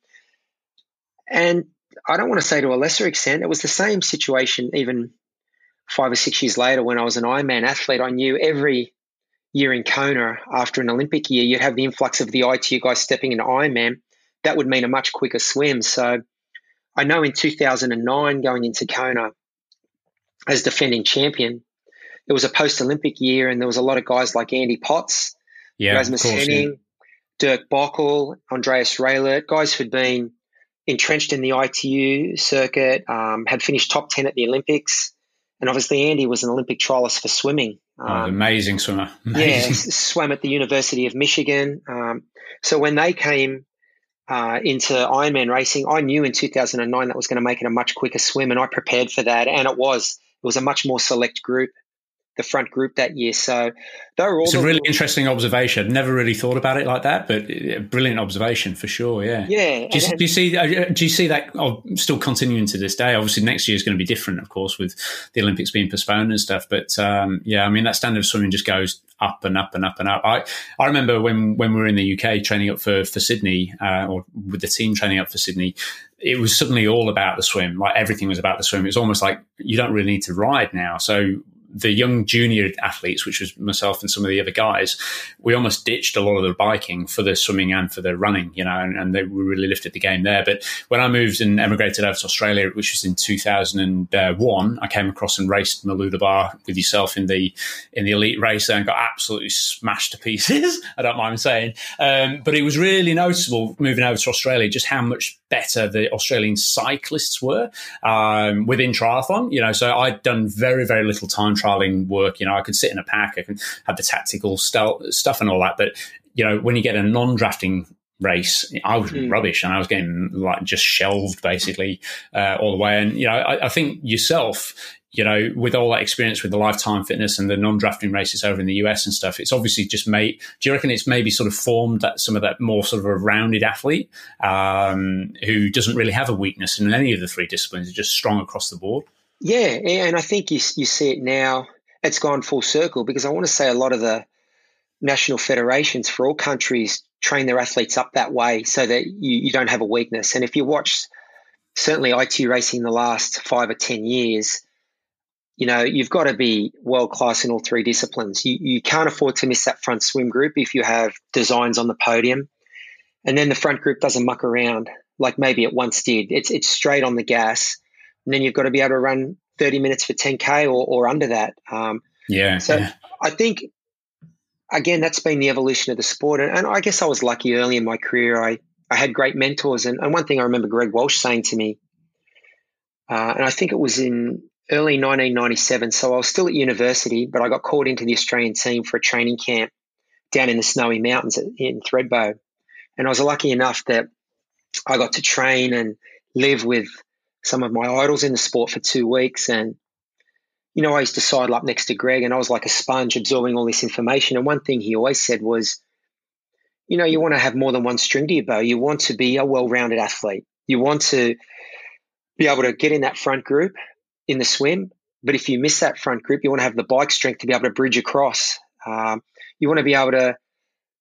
[SPEAKER 5] and I don't want to say to a lesser extent, it was the same situation even five or six years later when I was an Ironman athlete. I knew every year in Kona after an Olympic year, you'd have the influx of the ITU guys stepping into Ironman. That would mean a much quicker swim. So I know in 2009, going into Kona as defending champion, it was a post Olympic year, and there was a lot of guys like Andy Potts, yeah, Rasmus Henning, yeah. Dirk Bockel, Andreas Raelert, guys who'd been entrenched in the ITU circuit, um, had finished top 10 at the Olympics. And obviously, Andy was an Olympic trialist for swimming.
[SPEAKER 3] Um, oh, amazing swimmer.
[SPEAKER 5] Amazing. Yeah, swam at the University of Michigan. Um, so when they came uh, into Ironman racing, I knew in 2009 that was going to make it a much quicker swim, and I prepared for that. And it was. It was a much more select group the front group that year. So they were all.
[SPEAKER 3] It's a really interesting observation. Never really thought about it like that, but brilliant observation for sure. Yeah.
[SPEAKER 5] Yeah.
[SPEAKER 3] Do you, and, do you see? Uh, do you see that oh, still continuing to this day? Obviously, next year is going to be different, of course, with the Olympics being postponed and stuff. But um, yeah, I mean that standard of swimming just goes up and up and up and up. I I remember when when we were in the UK training up for for Sydney, uh, or with the team training up for Sydney it was suddenly all about the swim. Like everything was about the swim. It was almost like you don't really need to ride now. So the young junior athletes, which was myself and some of the other guys, we almost ditched a lot of the biking for the swimming and for the running, you know, and, and they really lifted the game there. But when I moved and emigrated over to Australia, which was in 2001, I came across and raced Mooloolaba with yourself in the in the elite race there and got absolutely smashed to pieces. I don't mind saying, um, but it was really noticeable moving over to Australia just how much better the Australian cyclists were um, within triathlon. You know, so I'd done very very little time trialing work. You know, I could sit in a pack, I can have the tactical stuff and all that. But you know, when you get a non-drafting race, I was mm. rubbish, and I was getting like just shelved basically uh, all the way. And you know, I, I, think yourself, you know, with all that experience with the lifetime fitness and the non-drafting races over in the US and stuff, it's obviously just made. Do you reckon it's maybe sort of formed that some of that more sort of a rounded athlete um, who doesn't really have a weakness in any of the three disciplines, just strong across the board?
[SPEAKER 5] Yeah, and I think you you see it now. It's gone full circle because I want to say a lot of the national federations for all countries train their athletes up that way so that you, you don't have a weakness. And if you watch certainly ITU racing the last five or ten years, you know you've got to be world class in all three disciplines. You you can't afford to miss that front swim group if you have designs on the podium, and then the front group doesn't muck around like maybe it once did. It's it's straight on the gas and then you've got to be able to run 30 minutes for 10k or, or under that. Um,
[SPEAKER 3] yeah.
[SPEAKER 5] So
[SPEAKER 3] yeah.
[SPEAKER 5] I think again that's been the evolution of the sport, and, and, I guess I was lucky early in my career. I I had great mentors, and, and one thing I remember Greg Welch saying to me, uh, and I think it was in early 1997. So I was still at university, but I got called into the Australian team for a training camp down in the snowy mountains in Thredbo, and I was lucky enough that I got to train and live with some of my idols in the sport for two weeks. And, you know, I used to sidle up next to Greg and I was like a sponge absorbing all this information. And one thing he always said was, you know, you want to have more than one string to your bow. You want to be a well rounded athlete. You want to be able to get in that front group in the swim. But if you miss that front group, you want to have the bike strength to be able to bridge across. Um, you want to be able to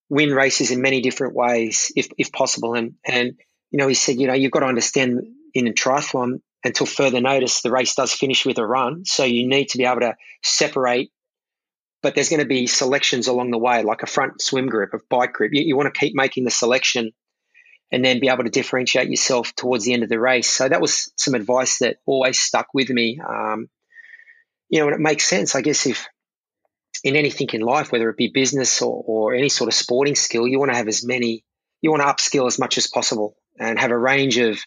[SPEAKER 5] win races in many different ways if, if possible. And, and, you know, he said, you know, you've got to understand in a triathlon until further notice, the race does finish with a run. So you need to be able to separate, but there's going to be selections along the way, like a front swim group, a bike group. You, you want to keep making the selection and then be able to differentiate yourself towards the end of the race. So that was some advice that always stuck with me. Um, you know, and it makes sense, I guess, if in anything in life, whether it be business or, or any sort of sporting skill, you want to have as many, you want to upskill as much as possible and have a range of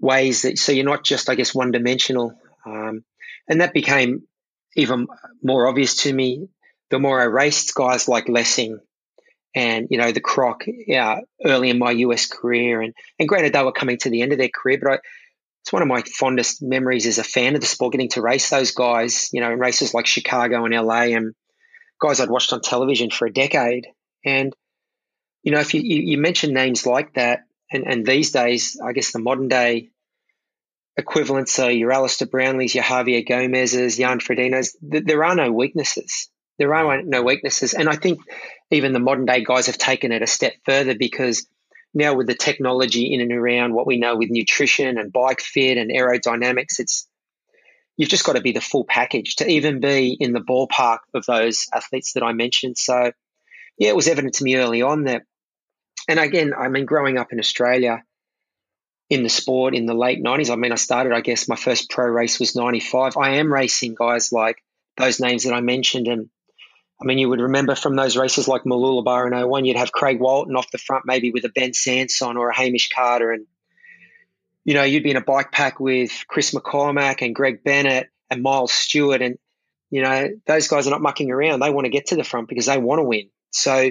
[SPEAKER 5] ways that so you're not just I guess one dimensional. Um, and that became even more obvious to me the more I raced guys like Lessing and you know the Croc yeah, early in my US career and and granted they were coming to the end of their career, but I, it's one of my fondest memories as a fan of the sport getting to race those guys, you know, in races like Chicago and LA and guys I'd watched on television for a decade. And you know, if you, you, you mention names like that, and, and these days, I guess the modern day equivalents are your Alistair Brownlees, your Javier Gomez's, Jan Frodeno's. There are no weaknesses. There are no weaknesses. And I think even the modern day guys have taken it a step further because now with the technology in and around what we know with nutrition and bike fit and aerodynamics, it's you've just got to be the full package to even be in the ballpark of those athletes that I mentioned. So yeah, it was evident to me early on that and again, I mean, growing up in Australia in the sport in the late 90s, I mean, I started, I guess, my first pro race was 95. I am racing guys like those names that I mentioned. And I mean, you would remember from those races like Mooloolaba in 01, you'd have Craig Walton off the front, maybe with a Ben Sanson or a Hamish Carter. And, you know, you'd be in a bike pack with Chris McCormack and Greg Bennett and Miles Stewart. And, you know, those guys are not mucking around. They want to get to the front because they want to win. So,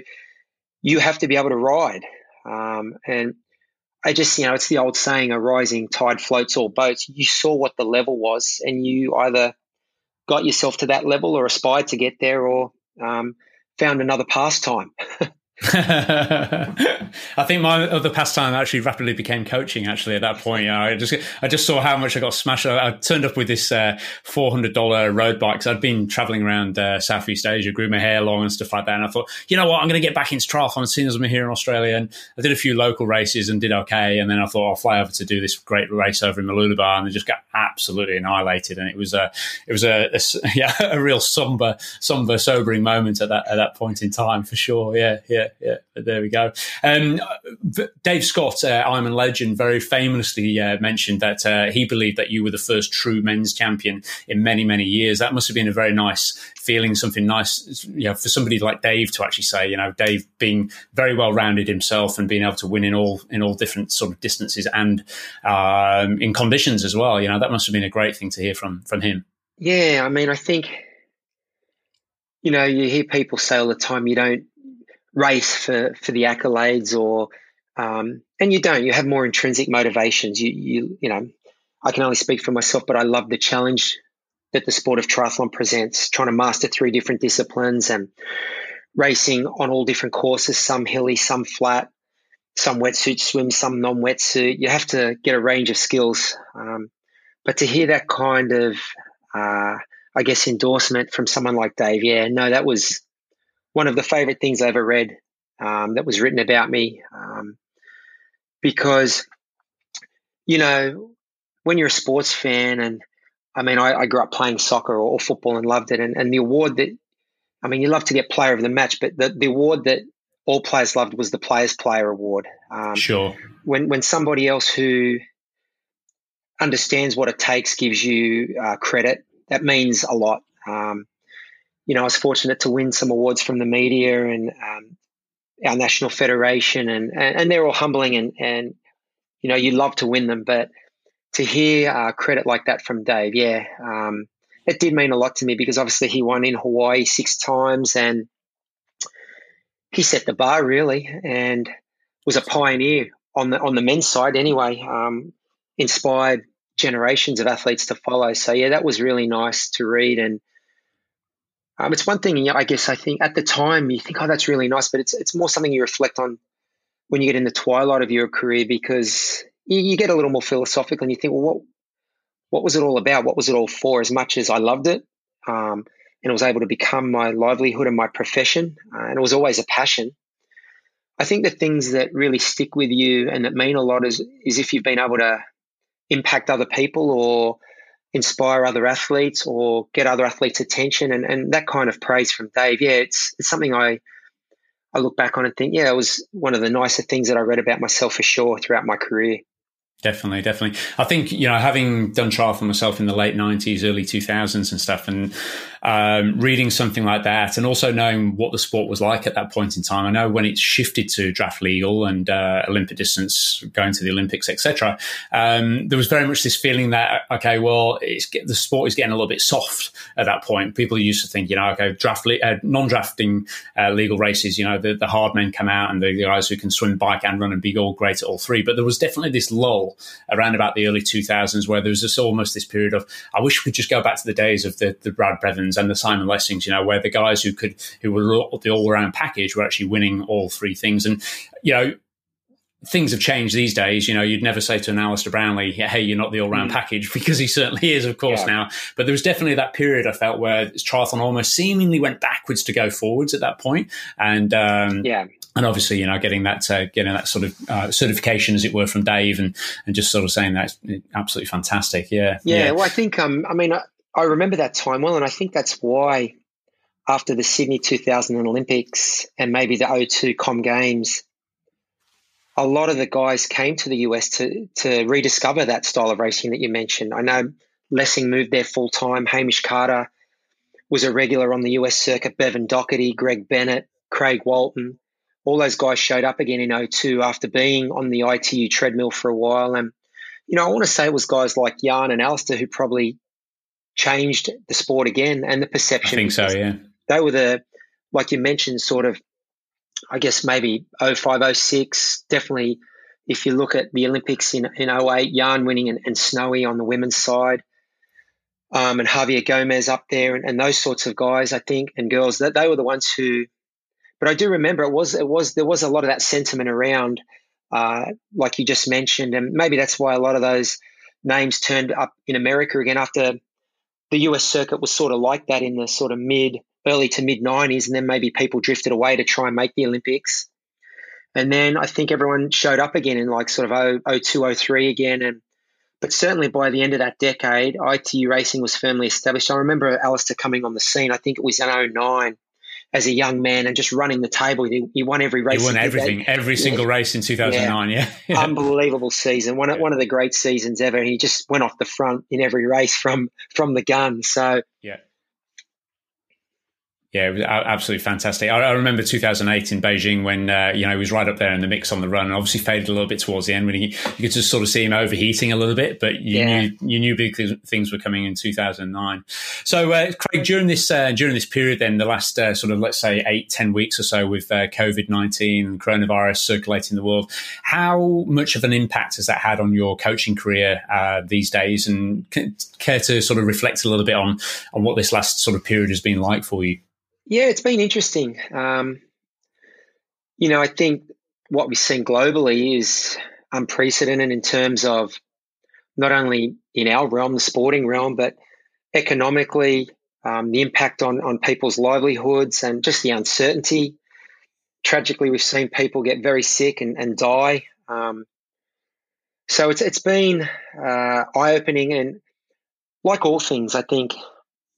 [SPEAKER 5] you have to be able to ride. Um, and I just, you know, it's the old saying, a rising tide floats all boats. You saw what the level was and you either got yourself to that level or aspired to get there or um, found another pastime.
[SPEAKER 3] I think my other pastime actually rapidly became coaching. Actually, at that point, you know, I just I just saw how much I got smashed. I, I turned up with this uh, four hundred dollar road bike because I'd been traveling around uh, Southeast Asia, grew my hair long and stuff like that. And I thought, you know what, I'm going to get back into triathlon as soon as I'm here in Australia. And I did a few local races and did okay. And then I thought I'll fly over to do this great race over in Mooloolaba, and I just got absolutely annihilated. And it was a it was a, a yeah a real somber somber sobering moment at that at that point in time for sure. Yeah, yeah yeah, there we go. Um, Dave Scott, uh, a legend, very famously uh, mentioned that uh, he believed that you were the first true men's champion in many, many years. That must have been a very nice feeling, something nice, you know, for somebody like Dave to actually say, you know, Dave being very well rounded himself and being able to win in all in all different sort of distances and um, in conditions as well. You know, that must have been a great thing to hear from from him.
[SPEAKER 5] Yeah, I mean, I think you know, you hear people say all the time, you don't race for for the accolades or um, and you don't you have more intrinsic motivations. You you you know i can only speak for myself but i love the challenge that the sport of triathlon presents trying to master three different disciplines and racing on all different courses some hilly some flat some wetsuit swim some non-wetsuit. You have to get a range of skills um, but to hear that kind of uh, i guess endorsement from someone like dave yeah no that was one of the favorite things I ever read um, that was written about me. Um, because, you know, when you're a sports fan, and I mean, I, I grew up playing soccer or, or, football and loved it. And, and the award that, I mean, you love to get player of the match, but the, the award that all players loved was the Players Player Award.
[SPEAKER 3] Um, sure.
[SPEAKER 5] When, when somebody else who understands what it takes gives you uh, credit, that means a lot. Um, you know, I was fortunate to win some awards from the media and um, our national federation, and, and, and they're all humbling and and you know you love to win them, but to hear uh, credit like that from Dave, yeah, um, it did mean a lot to me because obviously he won in Hawaii six times and he set the bar really and was a pioneer on the on the men's side anyway. Um, inspired generations of athletes to follow. So yeah, that was really nice to read and um, it's one thing, I guess, I think at the time you think, oh, that's really nice, but it's, it's more something you reflect on when you get in the twilight of your career because you, you get a little more philosophical and you think, well, what, what was it all about? What was it all for? As much as I loved it um, and it was able to become my livelihood and my profession, uh, and it was always a passion. I think the things that really stick with you and that mean a lot is, is if you've been able to impact other people or inspire other athletes or get other athletes' attention and, and that kind of praise from Dave. Yeah, it's it's something I I look back on and think, yeah, it was one of the nicer things that I read about myself for sure throughout my career.
[SPEAKER 3] Definitely, definitely. I think you know, having done triathlon myself in the late '90s, early 2000s, and stuff, and um, reading something like that, and also knowing what the sport was like at that point in time. I know when it shifted to draft legal and uh, Olympic distance, going to the Olympics, etc. Um, there was very much this feeling that okay, well, the sport is getting a little bit soft at that point. People used to think, you know, okay, draft uh, non-drafting uh, legal races, you know, the, the, hard men come out and the guys who can swim, bike, and run and be all great at all three. But there was definitely this lull around about the early 2000s where there was this almost this period of I wish we could just go back to the days of the, the Brad And the Simon Lessings, you know, where the guys who could who were the all round package were actually winning all three things. And you know, things have changed these days. You know, you'd never say to an Alistair Brownlee, "Hey, you're not the all-round mm. package," because he certainly is, of course, yeah. now. But there was definitely that period I felt where triathlon almost seemingly went backwards to go forwards at that point. point, and um,
[SPEAKER 5] yeah.
[SPEAKER 3] And obviously, you know, getting that uh, getting that sort of uh, certification, as it were, from Dave, and and just sort of saying that's absolutely fantastic. Yeah,
[SPEAKER 5] yeah. yeah. Well, I think, um, I mean, I, I remember that time well, and I think that's why after the Sydney 2000 Olympics and maybe the 02 Com Games, a lot of the guys came to the US to to rediscover that style of racing that you mentioned. I know Lessing moved there full time. Hamish Carter was a regular on the US circuit. Bevan Docherty, Greg Bennett, Craig Walton, all those guys showed up again in 02 after being on the ITU treadmill for a while. And you know, I want to say it was guys like Jan and Alistair who probably changed the sport again and the perception.
[SPEAKER 3] I think so, yeah.
[SPEAKER 5] They were the, like you mentioned, sort of, I guess maybe 05, 06, definitely if you look at the Olympics in, in 08, Jan winning and, and Snowy on the women's side. um, and Javier Gomez up there, and, and, those sorts of guys, I think, and girls. That they were the ones who. But I do remember it was it was there was a lot of that sentiment around, uh, like you just mentioned, and maybe that's why a lot of those names turned up in America again after the US circuit was sort of like that in the sort of mid early to mid 90s, and then maybe people drifted away to try and make the Olympics. And then I think everyone showed up again in like sort of 02, 03 again. And but certainly by the end of that decade, ITU racing was firmly established. I remember Alistair coming on the scene. I think it was in 09 as a young man and just running the table. He, he won every race.
[SPEAKER 3] He won everything, every single yeah. race in 2009. Yeah,
[SPEAKER 5] yeah. unbelievable season. One one of the great seasons ever. He just went off the front in every race from from the gun. So
[SPEAKER 3] yeah, yeah, it was absolutely fantastic. I, I remember 2008 in Beijing when uh, you know he was right up there in the mix on the run, and obviously faded a little bit towards the end when he you could just sort of see him overheating a little bit. But you yeah. knew you knew big things were coming in 2009. So, uh, Craig, during this uh, during this period, then the last uh, sort of let's say eight ten weeks or so with uh, COVID 19 and coronavirus circulating the world, how much of an impact has that had on your coaching career uh, these days? And care to sort of reflect a little bit on on what this last sort of period has been like for you?
[SPEAKER 5] Yeah, it's been interesting. Um, you know, I think what we've seen globally is unprecedented in terms of not only in our realm, the sporting realm, but economically, um, the impact on, on people's livelihoods and just the uncertainty. Tragically, we've seen people get very sick and, and die. Um, so it's it's been uh, eye opening and like all things, I think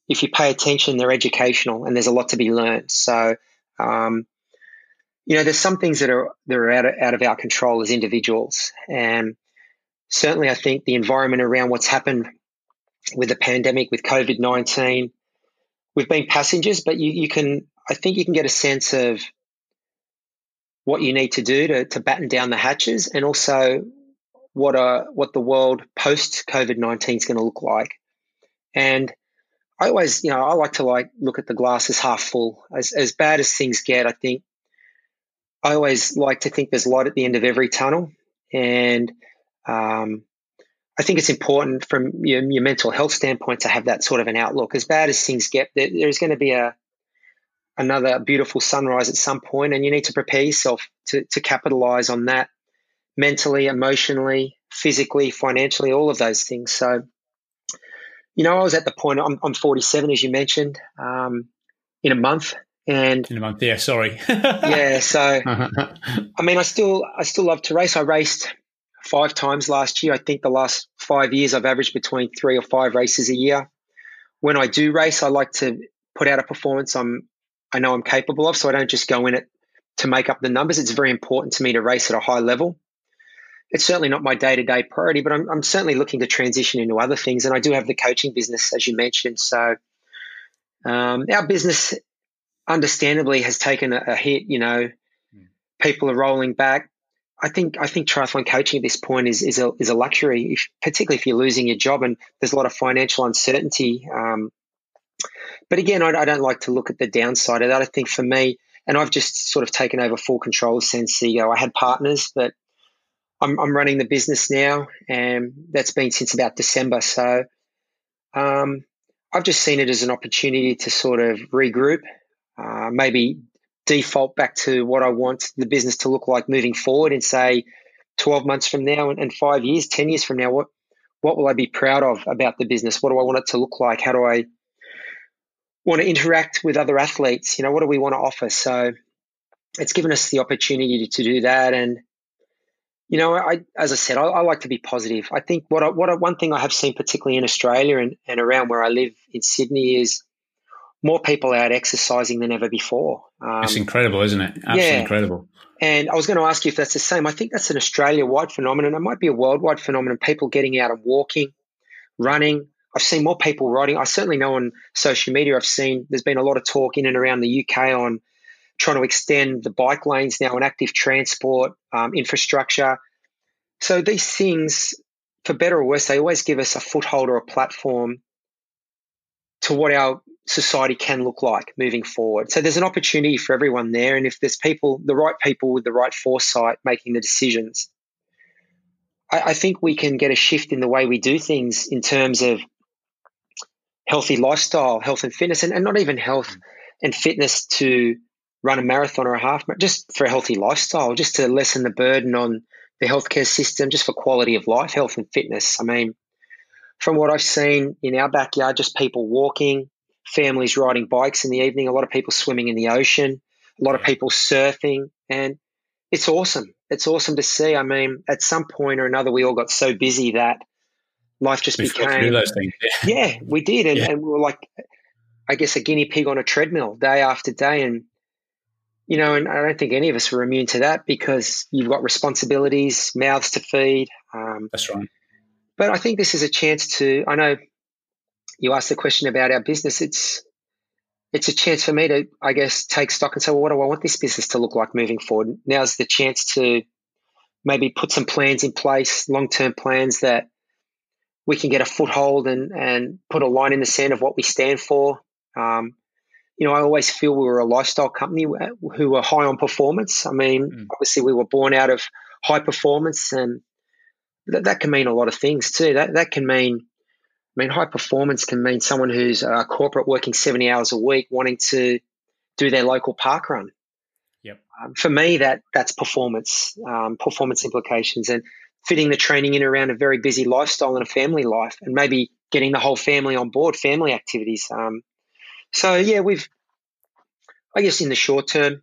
[SPEAKER 5] if you pay attention, they're educational and there's a lot to be learned. So, um, you know, there's some things that are that are out of, out of our control as individuals, and certainly, I think the environment around what's happened with the pandemic, with COVID nineteen, we've been passengers, but you, you can, I think, you can get a sense of what you need to do to, to batten down the hatches, and also what are what the world post COVID nineteen is going to look like, and I always, you know, I like to like look at the glass as half full. As as bad as things get, I think I always like to think there's light at the end of every tunnel, and um, I think it's important from your, your, mental health standpoint to have that sort of an outlook. As bad as things get, there, there's going to be a another beautiful sunrise at some point, and you need to prepare yourself to to capitalize on that mentally, emotionally, physically, financially, all of those things. So you know, I was at the point, I'm, I'm 47, as you mentioned, um, in a month. And
[SPEAKER 3] in a month, yeah, sorry.
[SPEAKER 5] yeah. So, I mean, I still, I still love to race. I raced five times last year. I think the last five years I've averaged between three or five races a year. When I do race, I like to put out a performance I'm, I know I'm capable of. So I don't just go in it to make up the numbers. It's very important to me to race at a high level it's certainly not my day to day priority, but I'm, I'm, certainly looking to transition into other things. And I do have the coaching business, as you mentioned. So um, our business, understandably, has taken a, a hit. You know, mm. people are rolling back. I think I think triathlon coaching at this point is is a is a luxury, if, particularly if you're losing your job and there's a lot of financial uncertainty. Um, but again, I, I, don't like to look at the downside of that. I think for me, and I've just sort of taken over full control since CEO. I had partners, but I'm, I'm running the business now, and that's been since about December. So um, I've just seen it as an opportunity to sort of regroup, uh, maybe default back to what I want the business to look like moving forward, and say 12 months from now and, and five years, 10 years from now, what what will I be proud of about the business? What do I want it to look like? How do I want to interact with other athletes? You know, what do we want to offer? So it's given us the opportunity to, to do that, and you know, I, as I said, I, I, like to be positive. I think what I, what I, one thing I have seen, particularly in Australia and, and around where I live in Sydney, is more people out exercising than ever before.
[SPEAKER 3] Um, it's incredible, isn't it? Absolutely yeah. incredible.
[SPEAKER 5] And I was going to ask you if that's the same. I think that's an Australia-wide phenomenon. It might be a worldwide phenomenon. People getting out and walking, running. I've seen more people riding. I certainly know on social media. I've seen there's been a lot of talk in and around the UK on trying to extend the bike lanes now and active transport um, infrastructure. So these things, for better or worse, they always give us a foothold or a platform to what our society can look like moving forward. So there's an opportunity for everyone there. And if there's people, the right people with the right foresight making the decisions, I, I think we can get a shift in the way we do things in terms of healthy lifestyle, health and fitness, and, and not even health and fitness to run a marathon or a half, just for a healthy lifestyle, just to lessen the burden on the healthcare system, just for quality of life, health and fitness. I mean, from what I've seen in our backyard, just people walking, families riding bikes in the evening, a lot of people swimming in the ocean, a lot of people surfing, and it's awesome. It's awesome to see. I mean, at some point or another, we all got so busy that life just we became.
[SPEAKER 3] those things.
[SPEAKER 5] Yeah. yeah we did, and, yeah. and we were like, I guess, a guinea pig on a treadmill day after day, and you know, and I don't think any of us were immune to that because you've got responsibilities, mouths to feed.
[SPEAKER 3] Um, That's right.
[SPEAKER 5] But I think this is a chance to. I know you asked the question about our business. It's it's a chance for me to, I guess, take stock and say, well, what do I want this business to look like moving forward? Now's the chance to maybe put some plans in place, long term plans that we can get a foothold and and put a line in the sand of what we stand for. Um, you know, I always feel we were a lifestyle company who were high on performance. I mean, mm. obviously, we were born out of high performance, and that, that can mean a lot of things too. That that can mean, I mean, high performance can mean someone who's a corporate working seventy hours a week wanting to do their local park run.
[SPEAKER 3] Yep.
[SPEAKER 5] Um, for me, that that's performance, um, performance implications, and fitting the training in around a very busy lifestyle and a family life, and maybe getting the whole family on board, family activities. Um, so yeah, we've, I guess, in the short term,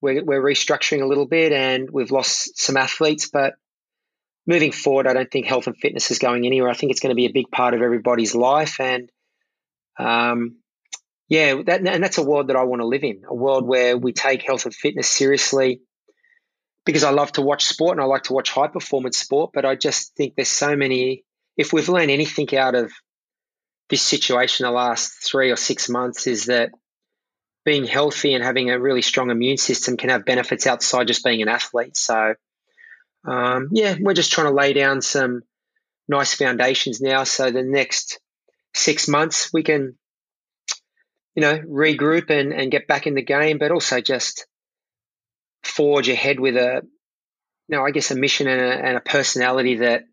[SPEAKER 5] we're, we're restructuring a little bit, and we've lost some athletes, but moving forward, I don't think health and fitness is going anywhere. I think it's going to be a big part of everybody's life, and um, yeah, that, and that's a world that I want to live in, a world where we take health and fitness seriously. Because I love to watch sport and I like to watch high performance sport, but I just think there's so many. If we've learned anything out of this situation the last three or six months is that being healthy and having a really strong immune system can have benefits outside just being an athlete. So, um, yeah, we're just trying to lay down some nice foundations now. So the next six months we can, you know, regroup and, and get back in the game, but also just forge ahead with a, you know, I guess a mission and a, and a personality that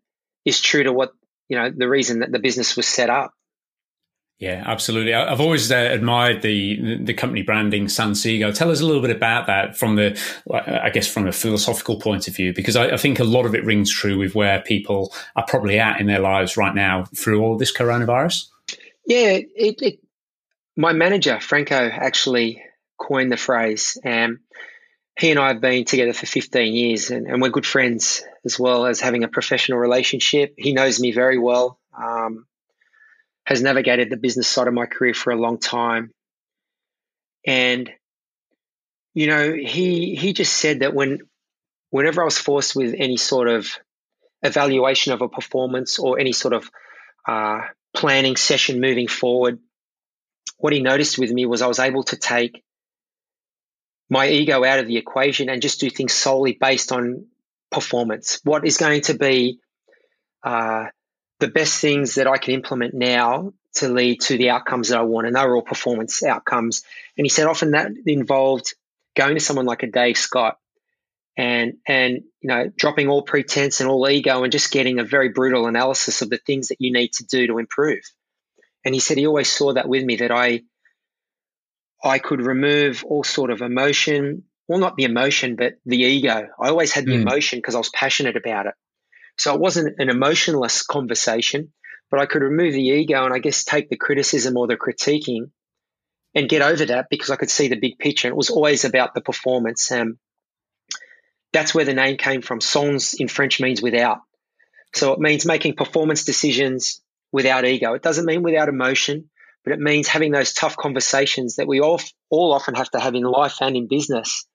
[SPEAKER 5] is true to what, you know, the reason that the business was set up.
[SPEAKER 3] Yeah, absolutely. I've always uh, admired the the company branding Sansego. Tell us a little bit about that from the, I guess, from a philosophical point of view, because I, I, think a lot of it rings true with where people are probably at in their lives right now through all this coronavirus.
[SPEAKER 5] Yeah, it, it, my manager Franco actually coined the phrase, and he and I have been together for 15 years, and, and we're good friends as well as having a professional relationship. He knows me very well. Um, has navigated the business side of my career for a long time. And, you know, he he just said that when whenever I was forced with any sort of evaluation of a performance or any sort of uh, planning session moving forward, what he noticed with me was I was able to take my ego out of the equation and just do things solely based on performance. What is going to be uh, the best things that I can implement now to lead to the outcomes that I want, and they were all performance outcomes. And he said often that involved going to someone like a Dave Scott and and you know dropping all pretense and all ego and just getting a very brutal analysis of the things that you need to do to improve. And he said he always saw that with me that I I could remove all sort of emotion, well not the emotion but the ego. I always had the mm. emotion because I was passionate about it. So it wasn't an emotionless conversation, but I could remove the ego and I guess take the criticism or the critiquing and get over that because I could see the big picture. It was always about the performance. and that's where the name came from. Sans in French means without. So it means making performance decisions without ego. It doesn't mean without emotion, but it means having those tough conversations that we all, all often have to have in life and in business.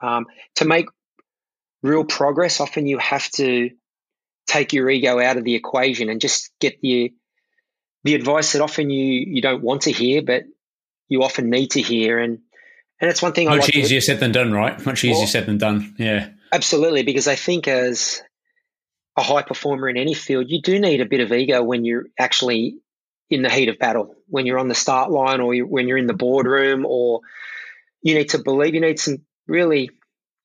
[SPEAKER 5] Um, to make real progress, often you have to take your ego out of the equation and just get the the advice that often you you don't want to hear, but you often need to hear. And and it's one thing.
[SPEAKER 3] Much
[SPEAKER 5] like
[SPEAKER 3] easier said than done, right? Much easier well, said than done. Yeah,
[SPEAKER 5] absolutely. Because I think as a high performer in any field, you do need a bit of ego when you're actually in the heat of battle, when you're on the start line, or you, when you're in the boardroom, or you need to believe. You need some really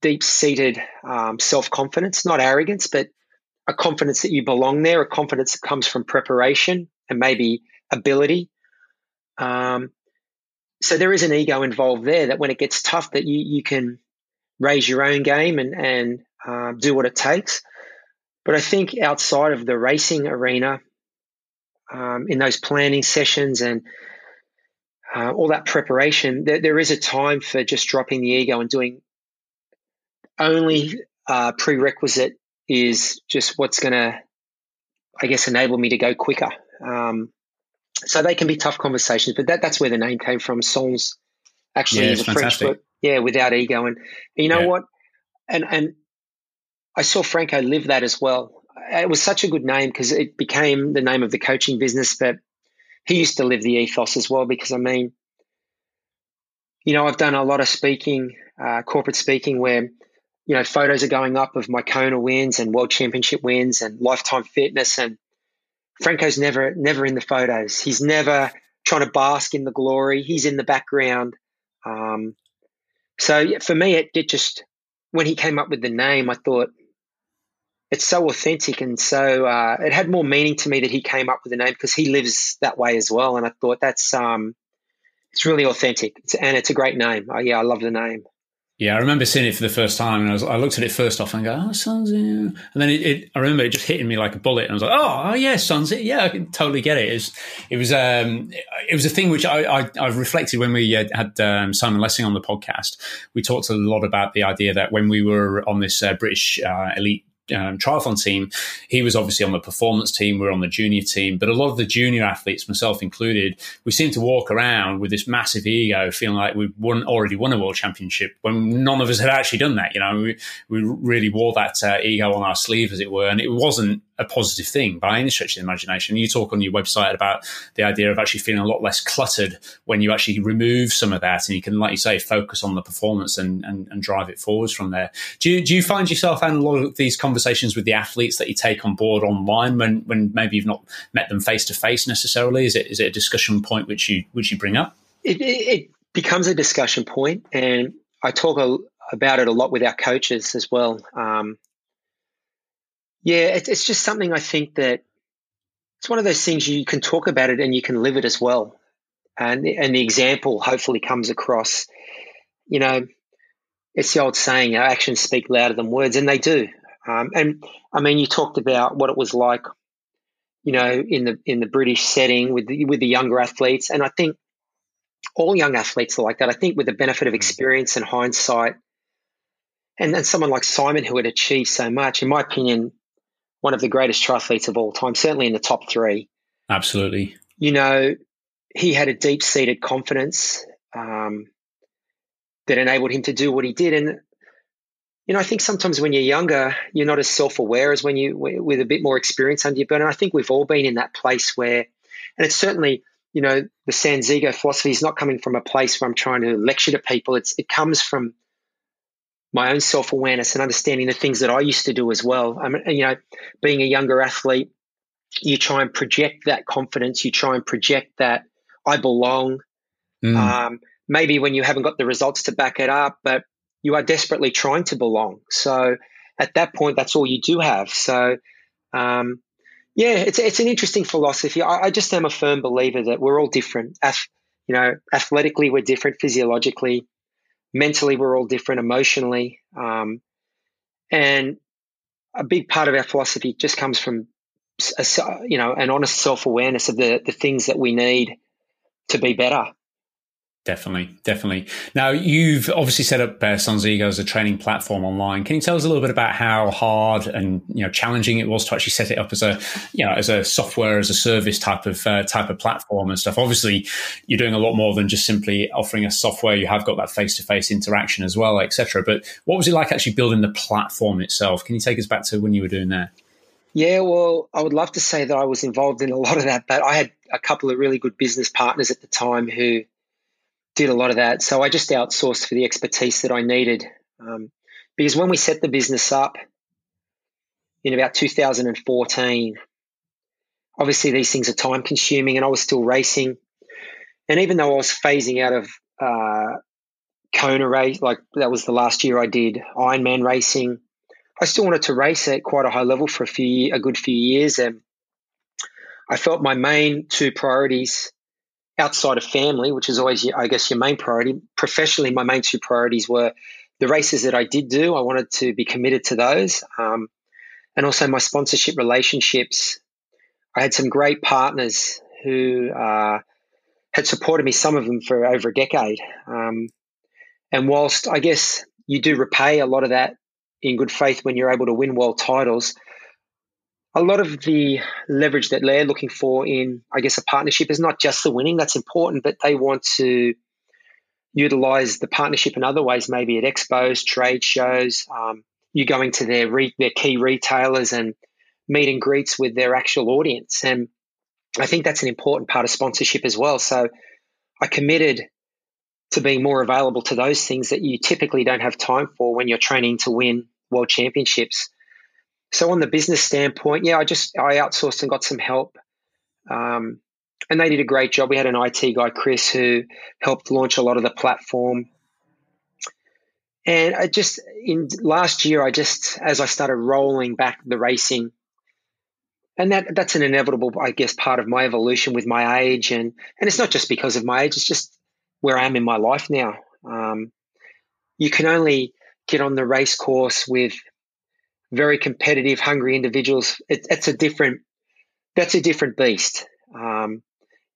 [SPEAKER 5] deep seated um, self confidence, not arrogance, but a confidence that you belong there, a confidence that comes from preparation and maybe ability Um, so there is an ego involved there that when it gets tough, that you you can raise your own game and and uh, do what it takes. But I think outside of the racing arena, um, in those planning sessions and uh, all that preparation, there, there is a time for just dropping the ego and doing only uh, prerequisite is just what's going to, I guess, enable me to go quicker. Um, so they can be tough conversations, but that, that's where the name came from. Sans actually yeah, is a French word, yeah, without ego. And, and you know yeah. what? And and I saw Franco live that as well. It was such a good name because it became the name of the coaching business, but he used to live the ethos as well. Because I mean, you know, I've done a lot of speaking, uh, corporate speaking, where you know photos are going up of my Kona wins and World Championship wins and Lifetime Fitness, and Franco's never never in the photos. He's never trying to bask in the glory. He's in the background. Um, so for me, it, it just when he came up with the name, I thought it's so authentic and so uh, it had more meaning to me that he came up with the name because he lives that way as well. And I thought that's um, it's really authentic it's, and it's a great name. Uh, yeah, I love the name.
[SPEAKER 3] Yeah, I remember seeing it for the first time, and I, was, I looked at it first off and go, "Oh, Sans," and then it, it, I remember it just hitting me like a bullet, and I was like, "Oh, oh yeah, Sans, yeah, I can totally get it." It was, it was, um, it was a thing which I, I, I reflected when we uh, had um, Simon Lessing on the podcast. We talked a lot about the idea that when we were on this uh, British uh, elite um, triathlon team, he was obviously on the performance team. We are on the junior team, but a lot of the junior athletes, myself included, we seem to walk around with this massive ego, feeling like we won already won a world championship when none of us had actually done that. You know, we, we really wore that uh, ego on our sleeve, as it were, and it wasn't a positive thing by any stretch of the imagination. You talk on your website about the idea of actually feeling a lot less cluttered when you actually remove some of that and you can, like you say, focus on the performance and, and, and drive it forwards from there. Do you, do you find yourself having a lot of these conversations with the athletes that you take on board online when, when maybe you've not met them face to face necessarily? Is it, is it a discussion point which you, which you bring up?
[SPEAKER 5] It, it becomes a discussion point and I talk a, about it a lot with our coaches as well. Um, yeah, it, it's just something I think that it's one of those things you can talk about it and you can live it as well. And, and the example hopefully comes across. You know, it's the old saying, actions speak louder than words, and they do. Um, and I mean, you talked about what it was like, you know, in the in the British setting with the, with the younger athletes, and I think all young athletes are like that. I think with the benefit of experience and hindsight, and then someone like Simon who had achieved so much, in my opinion, one of the greatest triathletes of all time, certainly in the top three.
[SPEAKER 3] Absolutely.
[SPEAKER 5] You know, he had a deep seated confidence um, that enabled him to do what he did. And, you know, I think sometimes when you're younger, you're not as self aware as when you, with a bit more experience under your belt. And I think we've all been in that place where, and it's certainly, you know, the Sans ego philosophy is not coming from a place where I'm trying to lecture to people. It's, it comes from my own self awareness and understanding the things that I used to do as well. I mean, you know, being a younger athlete, you try and project that confidence. You try and project that I belong. Mm. Um, maybe when you haven't got the results to back it up, but you are desperately trying to belong. So at that point, that's all you do have. So, um, yeah, it's it's an interesting philosophy. I, I, just am a firm believer that we're all different. Ath- you know, athletically, we're different. Physiologically, mentally we're all different emotionally um, and a big part of our philosophy just comes from a, you know an honest self-awareness of the the things that we need to be better
[SPEAKER 3] Definitely, definitely. Now you've obviously set up uh, Sans Ego as a training platform online. Can you tell us a little bit about how hard and you know challenging it was to actually set it up as a you know as a software as a service type of uh, type of platform and stuff? Obviously, you're doing a lot more than just simply offering a software. You have got that face to face interaction as well, etc. But what was it like actually building the platform itself? Can you take us back to when you were doing that?
[SPEAKER 5] Yeah, well, I would love to say that I was involved in a lot of that, but I had a couple of really good business partners at the time who did a lot of that. So I just outsourced for the expertise that I needed. Um, because when we set the business up in about 2014, obviously these things are time consuming and I was still racing. And even though I was phasing out of uh, Kona race, like that was the last year I did Ironman racing, I still wanted to race at quite a high level for a few, a good few years. And I felt my main two priorities outside of family, which is always, I guess, your main priority. Professionally, my main two priorities were the races that I did do. I wanted to be committed to those, um, and also my sponsorship relationships. I had some great partners who uh, had supported me, some of them for over a decade. Um, and whilst I guess you do repay a lot of that in good faith when you're able to win world titles, a lot of the leverage that they're looking for in, I guess, a partnership is not just the winning. That's important, but they want to utilize the partnership in other ways, maybe at expos, trade shows, um, you going to their re- their key retailers and meet and greets with their actual audience. And I think that's an important part of sponsorship as well. So I committed to being more available to those things that you typically don't have time for when you're training to win world championships. So on the business standpoint, yeah, I just I outsourced and got some help, um, and they did a great job. We had an IT guy, Chris, who helped launch a lot of the platform. And I just in last year, I just as I started rolling back the racing, and that that's an inevitable, I guess, part of my evolution with my age, and and it's not just because of my age; it's just where I am in my life now. Um, you can only get on the race course with very competitive, hungry individuals. It, it's a different, that's a different beast. Um,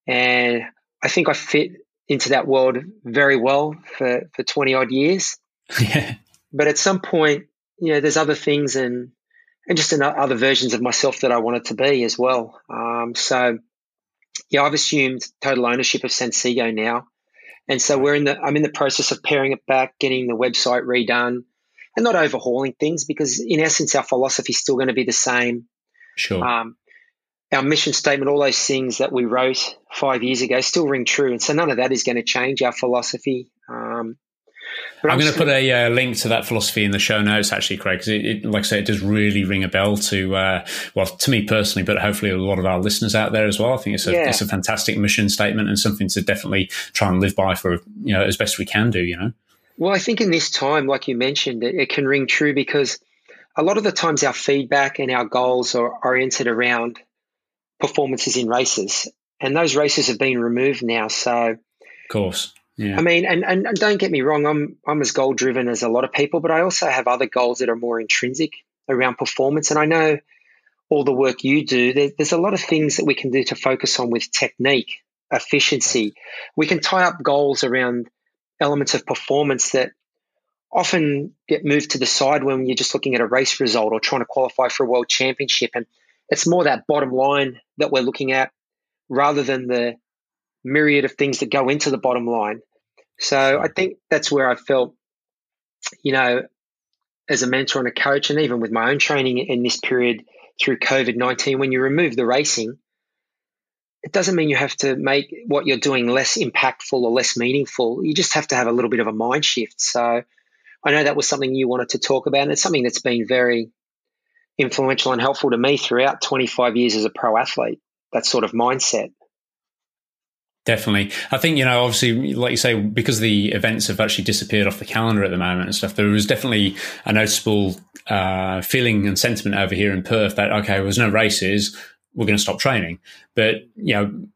[SPEAKER 5] and I think I fit into that world very well for, for 20 odd years. Yeah. But at some point, you know, there's other things and, and just other versions of myself that I wanted to be as well. Um, so, yeah, I've assumed total ownership of Sansego now. And so we're in the, I'm in the process of paring it back, getting the website redone and not overhauling things because in essence, our philosophy is still going to be the same.
[SPEAKER 3] Sure. Um,
[SPEAKER 5] our mission statement, all those things that we wrote five years ago still ring true. And so none of that is going to change our philosophy. Um,
[SPEAKER 3] I'm, I'm going to put a uh, link to that philosophy in the show notes, actually, Craig, because it, it, like I say, it does really ring a bell to, uh, well, to me personally, but hopefully a lot of our listeners out there as well. I think it's a, yeah. it's a fantastic mission statement and something to definitely try and live by for, you know, as best we can do, you know?
[SPEAKER 5] Well, I think in this time, like you mentioned, it, it can ring true because a lot of the times our feedback and our goals are oriented around performances in races, and those races have been removed now. So, of
[SPEAKER 3] course, yeah.
[SPEAKER 5] I mean, and, and, don't get me wrong, I'm I'm as goal driven as a lot of people, but I also have other goals that are more intrinsic around performance. And I know all the work you do, there, there's a lot of things that we can do to focus on with technique, efficiency. We can tie up goals around elements of performance that often get moved to the side when you're just looking at a race result or trying to qualify for a world championship. And it's more that bottom line that we're looking at rather than the myriad of things that go into the bottom line. So I think that's where I felt, you know, as a mentor and a coach, and even with my own training in this period through COVID 19, when you remove the racing, it doesn't mean you have to make what you're doing less impactful or less meaningful. You just have to have a little bit of a mind shift. So I know that was something you wanted to talk about, and it's something that's been very influential and helpful to me throughout 25 years as a pro athlete, that sort of mindset.
[SPEAKER 3] Definitely. I think, you know, obviously, like you say, because the events have actually disappeared off the calendar at the moment and stuff, there was definitely a noticeable uh, feeling and sentiment over here in Perth that, okay, there was no races, we're going to stop training. But, you know,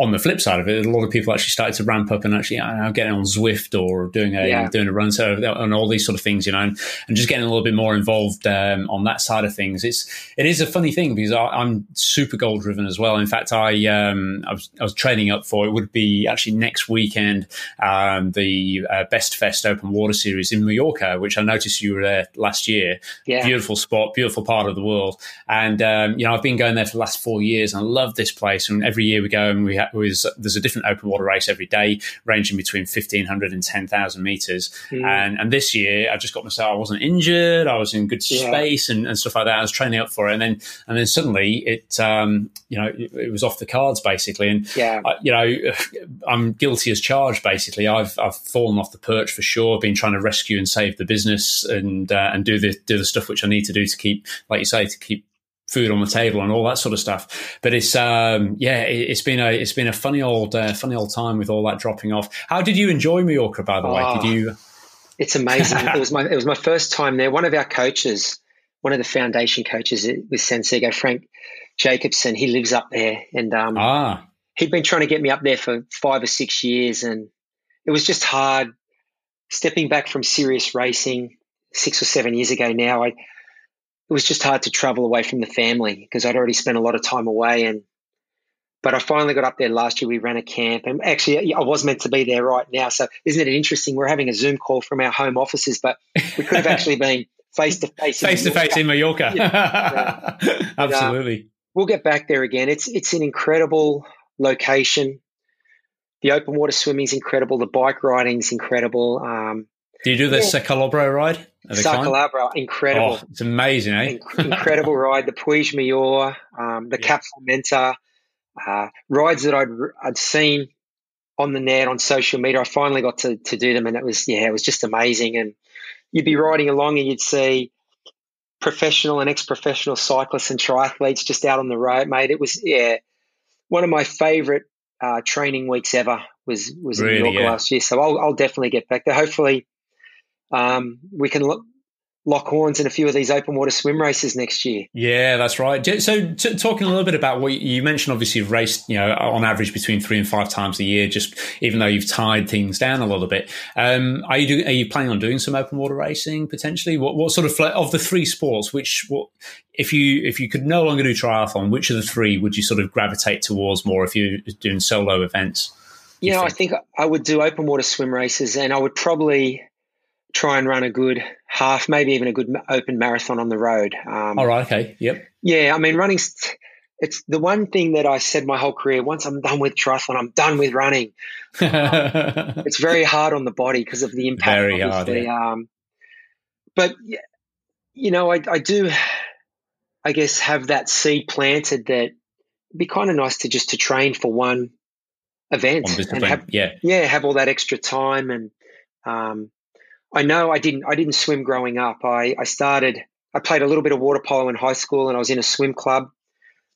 [SPEAKER 3] on the flip side of it, a lot of people actually started to ramp up and actually uh, getting on Zwift or doing a yeah. doing a run so and all these sort of things, you know, and, and just getting a little bit more involved um, on that side of things. It's it is a funny thing because I, am super goal driven as well. In fact, I um, I was, I was training up for it would be actually next weekend um, the uh, Best Fest Open Water Series in Mallorca, which I noticed you were there last year. Yeah. Beautiful spot, beautiful part of the world, and um, you know I've been going there for the last four years and I love this place. And every year we go and we have was there's a different open water race every day, ranging between 1500 and 10,000 meters. Mm. And and this year I just got myself, I wasn't injured, I was in good yeah. space and, and stuff like that. I was training up for it, and then and then suddenly it um, you know it, it, was off the cards basically. And yeah. I, you know I'm guilty as charged basically. I've I've fallen off the perch for sure. I've been trying to rescue and save the business and uh, and do the do the stuff which I need to do to keep, like you say, to keep food on the table and all that sort of stuff. But it's um, yeah, it, has been a it's been a funny old uh, funny old time with all that dropping off. How did you enjoy Mallorca, by the oh, way? Did you?
[SPEAKER 5] It's amazing. it was my it was my first time there. One of our coaches, one of the foundation coaches with Sansego, Frank Jacobson, he lives up there, and um, ah. he'd been trying to get me up there for five or six years, and it was just hard stepping back from serious racing six or seven years ago now. I it was just hard to travel away from the family because I'd already spent a lot of time away and but I finally got up there last year. We ran a camp, and actually, I was meant to be there right now. So, isn't it interesting? We're having a Zoom call from our home offices, but we could have actually been face to face,
[SPEAKER 3] face to face in Mallorca. Yeah. Absolutely.
[SPEAKER 5] We'll get back there again. It's it's an incredible location. The open water swimming is incredible. The bike riding is incredible. Um,
[SPEAKER 3] Do you do the yeah. Sa Calobra ride?
[SPEAKER 5] Sa Calobra, incredible.
[SPEAKER 3] Oh, it's amazing, eh?
[SPEAKER 5] incredible ride. The Puig Major, um, the yeah. Cap Formentor, uh, rides that I'd I'd seen on the net on social media. I finally got to to do them, and it was yeah, it was just amazing. And you'd be riding along, and you'd see professional and ex-professional cyclists and triathletes just out on the road, mate. It was yeah, one of my favourite uh, training weeks ever was was really, in New York yeah. last year. So I'll, I'll definitely get back there. Hopefully, um, we can look, lock horns in a few of these open water swim races next year.
[SPEAKER 3] Yeah, that's right. So, t- talking a little bit about what you mentioned, obviously you've raced, you know, on average between three and five times a year. Just even though you've tied things down a little bit, um, are you do, are you planning on doing some open water racing potentially? What what sort of of the three sports? Which what if you if you could no longer do triathlon, which of the three would you sort of gravitate towards more if you're doing solo events?
[SPEAKER 5] You, know, think? I think I would do open water swim races, and I would probably try and run a good half, maybe even a good open marathon on the road.
[SPEAKER 3] Um, All right. Okay. Yep.
[SPEAKER 5] Yeah. I mean, running. It's the one thing that I said my whole career. Once I'm done with triathlon, I'm done with running. Um, it's very hard on the body because of the impact. Very obviously. hard. Yeah. Um, but you know, I, I do. I guess have that seed planted that it'd be kind of nice to just to train for one event
[SPEAKER 3] and have, yeah,
[SPEAKER 5] yeah, have all that extra time and um, I know I didn't I didn't swim growing up. I, I started I played a little bit of water polo in high school and I was in a swim club.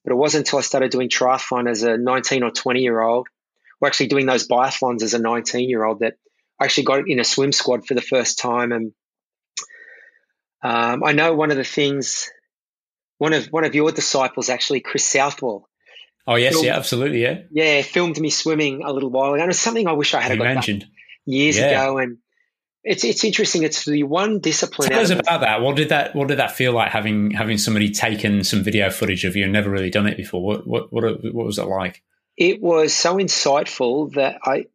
[SPEAKER 5] But it wasn't until I started doing triathlon as a 19 or 20 year old, or actually doing those biathlons as a 19 year old, that I actually got in a swim squad for the first time. And um, I know one of the things, one of one of your disciples, actually, Chris Southwell.
[SPEAKER 3] Oh yes, filmed, yeah, absolutely, yeah,
[SPEAKER 5] yeah, filmed me swimming a little while ago. And it's something I wish I had mentioned years yeah. ago. And it's it's interesting. It's the one discipline.
[SPEAKER 3] Tell us about that. What did that What did that feel like having having somebody taken some video footage of you and never really done it before? What what what what was it like?
[SPEAKER 5] It was so insightful that I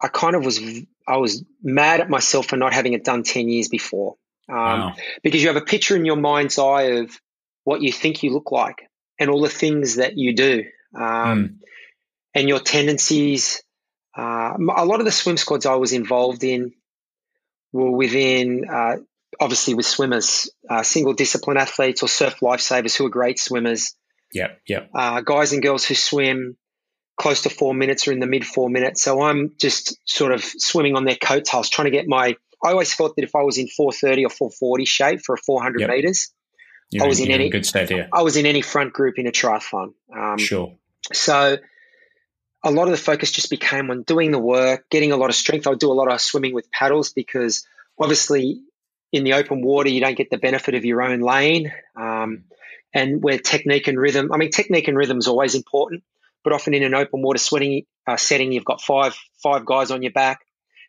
[SPEAKER 5] I kind of was I was mad at myself for not having it done ten years before. Um, wow. Because you have a picture in your mind's eye of what you think you look like and all the things that you do um, mm. and your tendencies. Uh, a lot of the swim squads I was involved in were within, uh, obviously with swimmers, uh, single discipline athletes or surf lifesavers who are great swimmers.
[SPEAKER 3] Yeah, yeah.
[SPEAKER 5] Uh, guys and girls who swim close to four minutes or in the mid four minutes. So I'm just sort of swimming on their coattails, trying to get my. I always thought that if I was in 430 or 440 shape for a 400 yep. meters,
[SPEAKER 3] you're I was in, in any good state here.
[SPEAKER 5] I was in any front group in a triathlon.
[SPEAKER 3] Um, sure.
[SPEAKER 5] So a lot of the focus just became on doing the work, getting a lot of strength. I would do a lot of swimming with paddles because obviously in the open water you don't get the benefit of your own lane. Um, and where technique and rhythm, I mean, technique and rhythm is always important, but often in an open water swimming uh, setting, you've got five five guys on your back.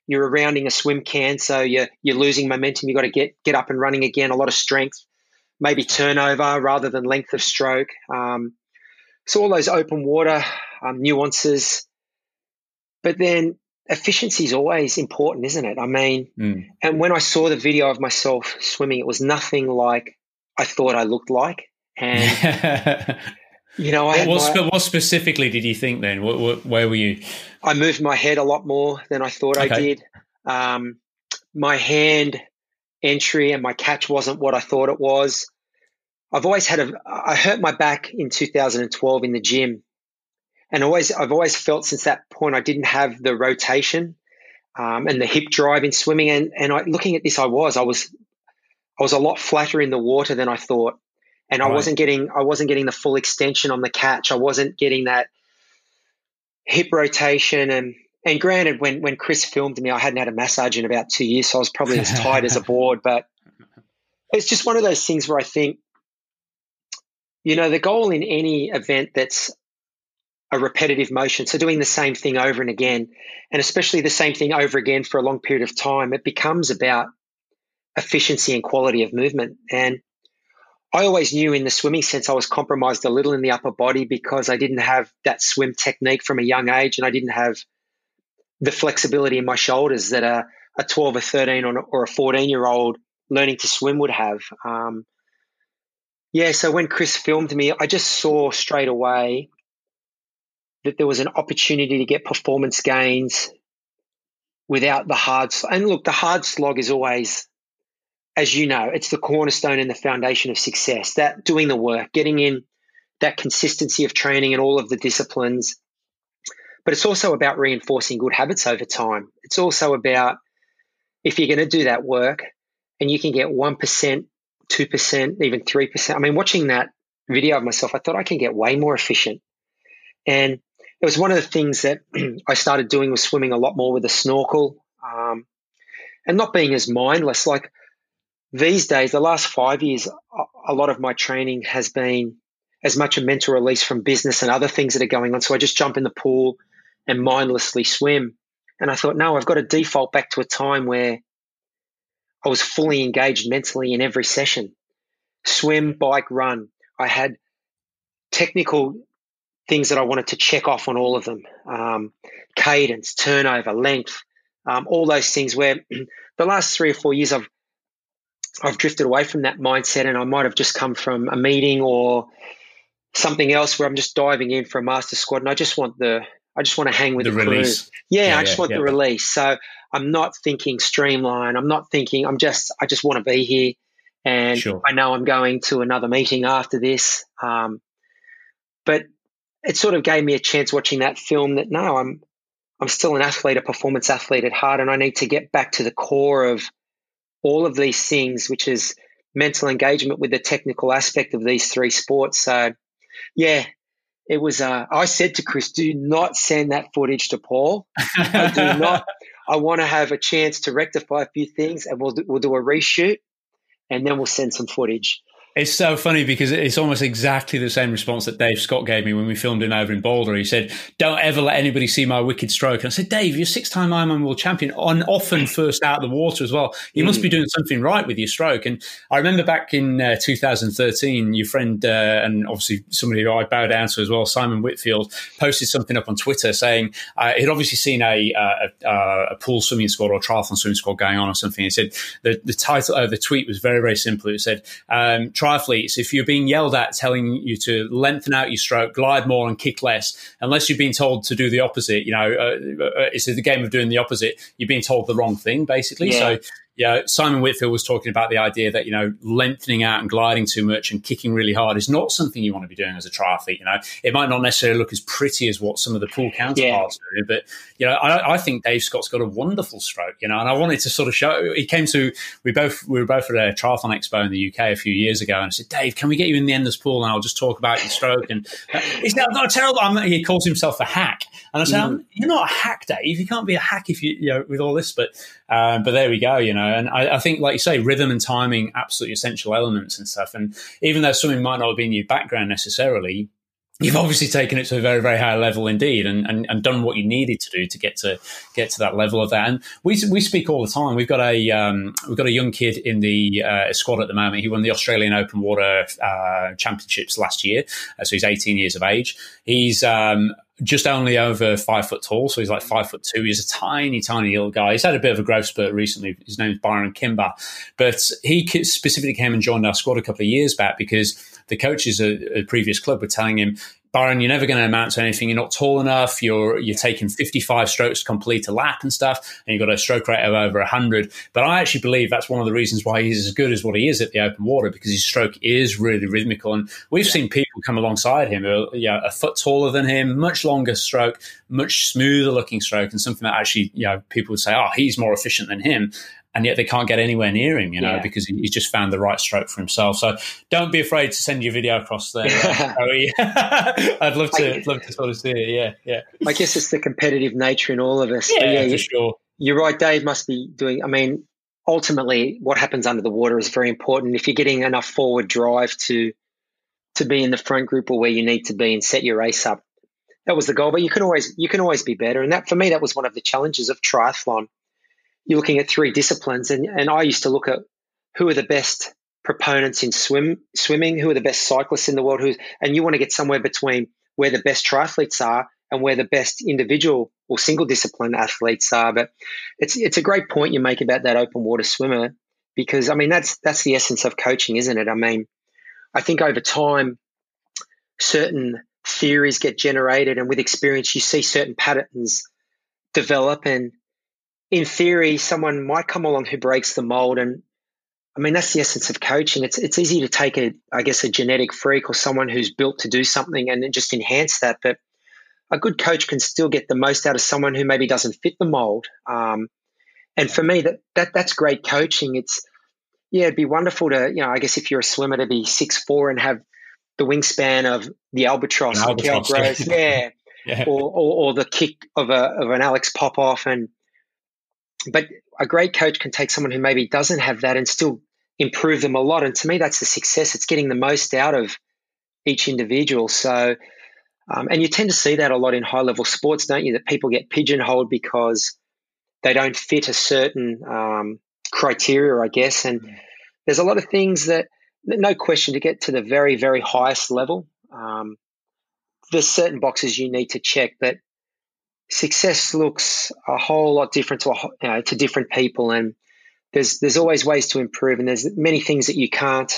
[SPEAKER 5] You're rounding a swim can, so you're you're losing momentum. You've got to get get up and running again. A lot of strength, maybe turnover rather than length of stroke. Um, so all those open water um, nuances. But then efficiency is always important, isn't it? I mean, mm. and when I saw the video of myself swimming, it was nothing like I thought I looked like. And, you know, I
[SPEAKER 3] what, my, what, specifically did you think then? What, what, where were you?
[SPEAKER 5] I moved my head a lot more than I thought okay. I did. Um, my hand entry and my catch wasn't what I thought it was. I've always had a, I hurt my back in 2012 in the gym and always I've always felt since that point I didn't have the rotation um, and the hip drive in swimming. And and I, looking at this, I was I was I was a lot flatter in the water than I thought, and right. I wasn't getting I wasn't getting the full extension on the catch. I wasn't getting that hip rotation and. And granted, when, when Chris filmed me, I hadn't had a massage in about two years, so I was probably as tight as a board. But it's just one of those things where I think, you know, the goal in any event that's a repetitive motion. So doing the same thing over and again, and especially the same thing over again for a long period of time, it becomes about efficiency and quality of movement. And I always knew in the swimming sense I was compromised a little in the upper body because I didn't have that swim technique from a young age and I didn't have the flexibility in my shoulders that a, a 12 or 13 or, a 14 year old learning to swim would have. Um, yeah, so when Chris filmed me, I just saw straight away that there was an opportunity to get performance gains without the hard. slog. And look, the hard slog is always as you know, it's the cornerstone and the foundation of success. That doing the work, getting in that consistency of training and all of the disciplines. But it's also about reinforcing good habits over time. It's also about if you're going to do that work and you can get 1%, 2%, even 3%. I mean, watching that video of myself, I thought I can get way more efficient. And it was one of the things that I started doing was swimming a lot more with a snorkel um, and not being as mindless. Like these days, the last five years, a lot of my training has been as much a mental release from business and other things that are going on. So I just jump in the pool and mindlessly swim. And I thought, no, I've got to default back to a time where I was fully engaged mentally in every session swim, bike, run. I had technical things that I wanted to check off on all of them um, cadence, turnover, length, um, all those things where the last three or four years I've I've drifted away from that mindset and I might have just come from a meeting or something else where I'm just diving in for a master squad and I just want the I just want to hang with the, the release. Crew. Yeah, yeah I just yeah, want yeah. the release. So I'm not thinking streamline. I'm not thinking I'm just I just want to be here and sure. I know I'm going to another meeting after this. Um, but it sort of gave me a chance watching that film that no, I'm I'm still an athlete, a performance athlete at heart, and I need to get back to the core of all of these things, which is mental engagement with the technical aspect of these three sports. So, yeah, it was. Uh, I said to Chris, "Do not send that footage to Paul. I do not. I want to have a chance to rectify a few things, and we'll do, we'll do a reshoot, and then we'll send some footage."
[SPEAKER 3] It's so funny because it's almost exactly the same response that Dave Scott gave me when we filmed him over in Boulder. He said, "Don't ever let anybody see my wicked stroke." And I said, "Dave, you're six-time Ironman world champion, on often first out of the water as well. You mm. must be doing something right with your stroke." And I remember back in uh, 2013, your friend uh, and obviously somebody who I bow down to as well, Simon Whitfield, posted something up on Twitter saying uh, he'd obviously seen a, uh, a, a, pool swimming squad or triathlon swimming squad going on or something. He said the the title of the tweet was very very simple. It said. Um, triathletes, if you're being yelled at telling you to lengthen out your stroke, glide more, and kick less, unless you've been told to do the opposite, you know, uh, uh, it's the game of doing the opposite. You're being told the wrong thing, basically. Yeah. So yeah, Simon Whitfield was talking about the idea that you know lengthening out and gliding too much and kicking really hard is not something you want to be doing as a triathlete. You know, it might not necessarily look as pretty as what some of the pool counterparts yeah. do, but you know, I, I, think Dave Scott's got a wonderful stroke. You know, and I wanted to sort of show. He came to we both we were both at a triathlon expo in the UK a few years ago, and I said, Dave, can we get you in the endless pool and I'll just talk about your stroke? And he said, I've got a terrible. I'm, he calls himself a hack, and I said, mm. you're not a hack, Dave. You can't be a hack if you you know with all this, but um, but there we go, you know. And I, I, think, like you say, rhythm and timing, absolutely essential elements and stuff. And even though something might not have been your background necessarily, you've obviously taken it to a very, very high level indeed, and, and, and done what you needed to do to get to get to that level of that. And we we speak all the time. We've got a um, we've got a young kid in the uh, squad at the moment. He won the Australian Open Water uh, Championships last year, uh, so he's 18 years of age. He's um, just only over five foot tall, so he's like mm. five foot two. He's a tiny, tiny little guy. He's had a bit of a growth spurt recently. His name's Byron Kimber, but he specifically came and joined our squad a couple of years back because the coaches at a previous club were telling him, Byron, you're never going to amount to anything. You're not tall enough. You're you're taking 55 strokes to complete a lap and stuff, and you've got a stroke rate of over 100. But I actually believe that's one of the reasons why he's as good as what he is at the open water because his stroke is really rhythmical. And we've yeah. seen people come alongside him, who are, you know, a foot taller than him, much longer stroke, much smoother looking stroke, and something that actually you know people would say, oh, he's more efficient than him and yet they can't get anywhere near him, you know, yeah. because he's just found the right stroke for himself. So don't be afraid to send your video across there. Uh, I'd love to I, love to sort of see it. Yeah, yeah.
[SPEAKER 5] I guess it's the competitive nature in all of us.
[SPEAKER 3] Yeah, yeah for you, sure.
[SPEAKER 5] You're right. Dave must be doing. I mean, ultimately, what happens under the water is very important. If you're getting enough forward drive to to be in the front group or where you need to be and set your race up, that was the goal. But you can always you can always be better, and that for me that was one of the challenges of triathlon. You're looking at three disciplines, and and I used to look at who are the best proponents in swim swimming, who are the best cyclists in the world, who and you want to get somewhere between where the best triathletes are and where the best individual or single discipline athletes are. But it's it's a great point you make about that open water swimmer because I mean that's that's the essence of coaching, isn't it? I mean, I think over time certain theories get generated and with experience you see certain patterns develop and in theory someone might come along who breaks the mold and I mean that's the essence of coaching. It's it's easy to take a I guess a genetic freak or someone who's built to do something and just enhance that, but a good coach can still get the most out of someone who maybe doesn't fit the mold. Um, and for me, that, that that's great coaching. It's yeah, it'd be wonderful to you know, I guess if you're a swimmer to be six four and have the wingspan of the albatross,
[SPEAKER 3] albatross
[SPEAKER 5] yeah, yeah. Or, or, or the kick of a of an Alex Popov, and but a great coach can take someone who maybe doesn't have that and still improve them a lot. And to me, that's the success. It's getting the most out of each individual. So um, and you tend to see that a lot in high level sports, don't you? That people get pigeonholed because they don't fit a certain um, criteria, I guess. And mm. there's a lot of things that, no question, to get to the very, very highest level, um, there's certain boxes you need to check. But success looks a whole lot different to you know, to different people, and there's there's always ways to improve, and there's many things that you can't,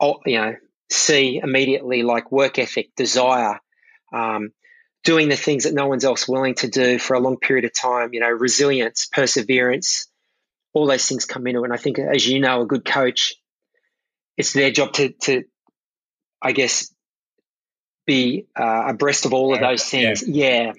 [SPEAKER 5] you know, see immediately, like work ethic, desire, um, doing the things that no one's else willing to do for a long period of time, you know, resilience, perseverance, all those things come into it. And I think, as you know, a good coach, it's their job to, to I guess, be uh, abreast of all of those things. Yeah. yeah. yeah.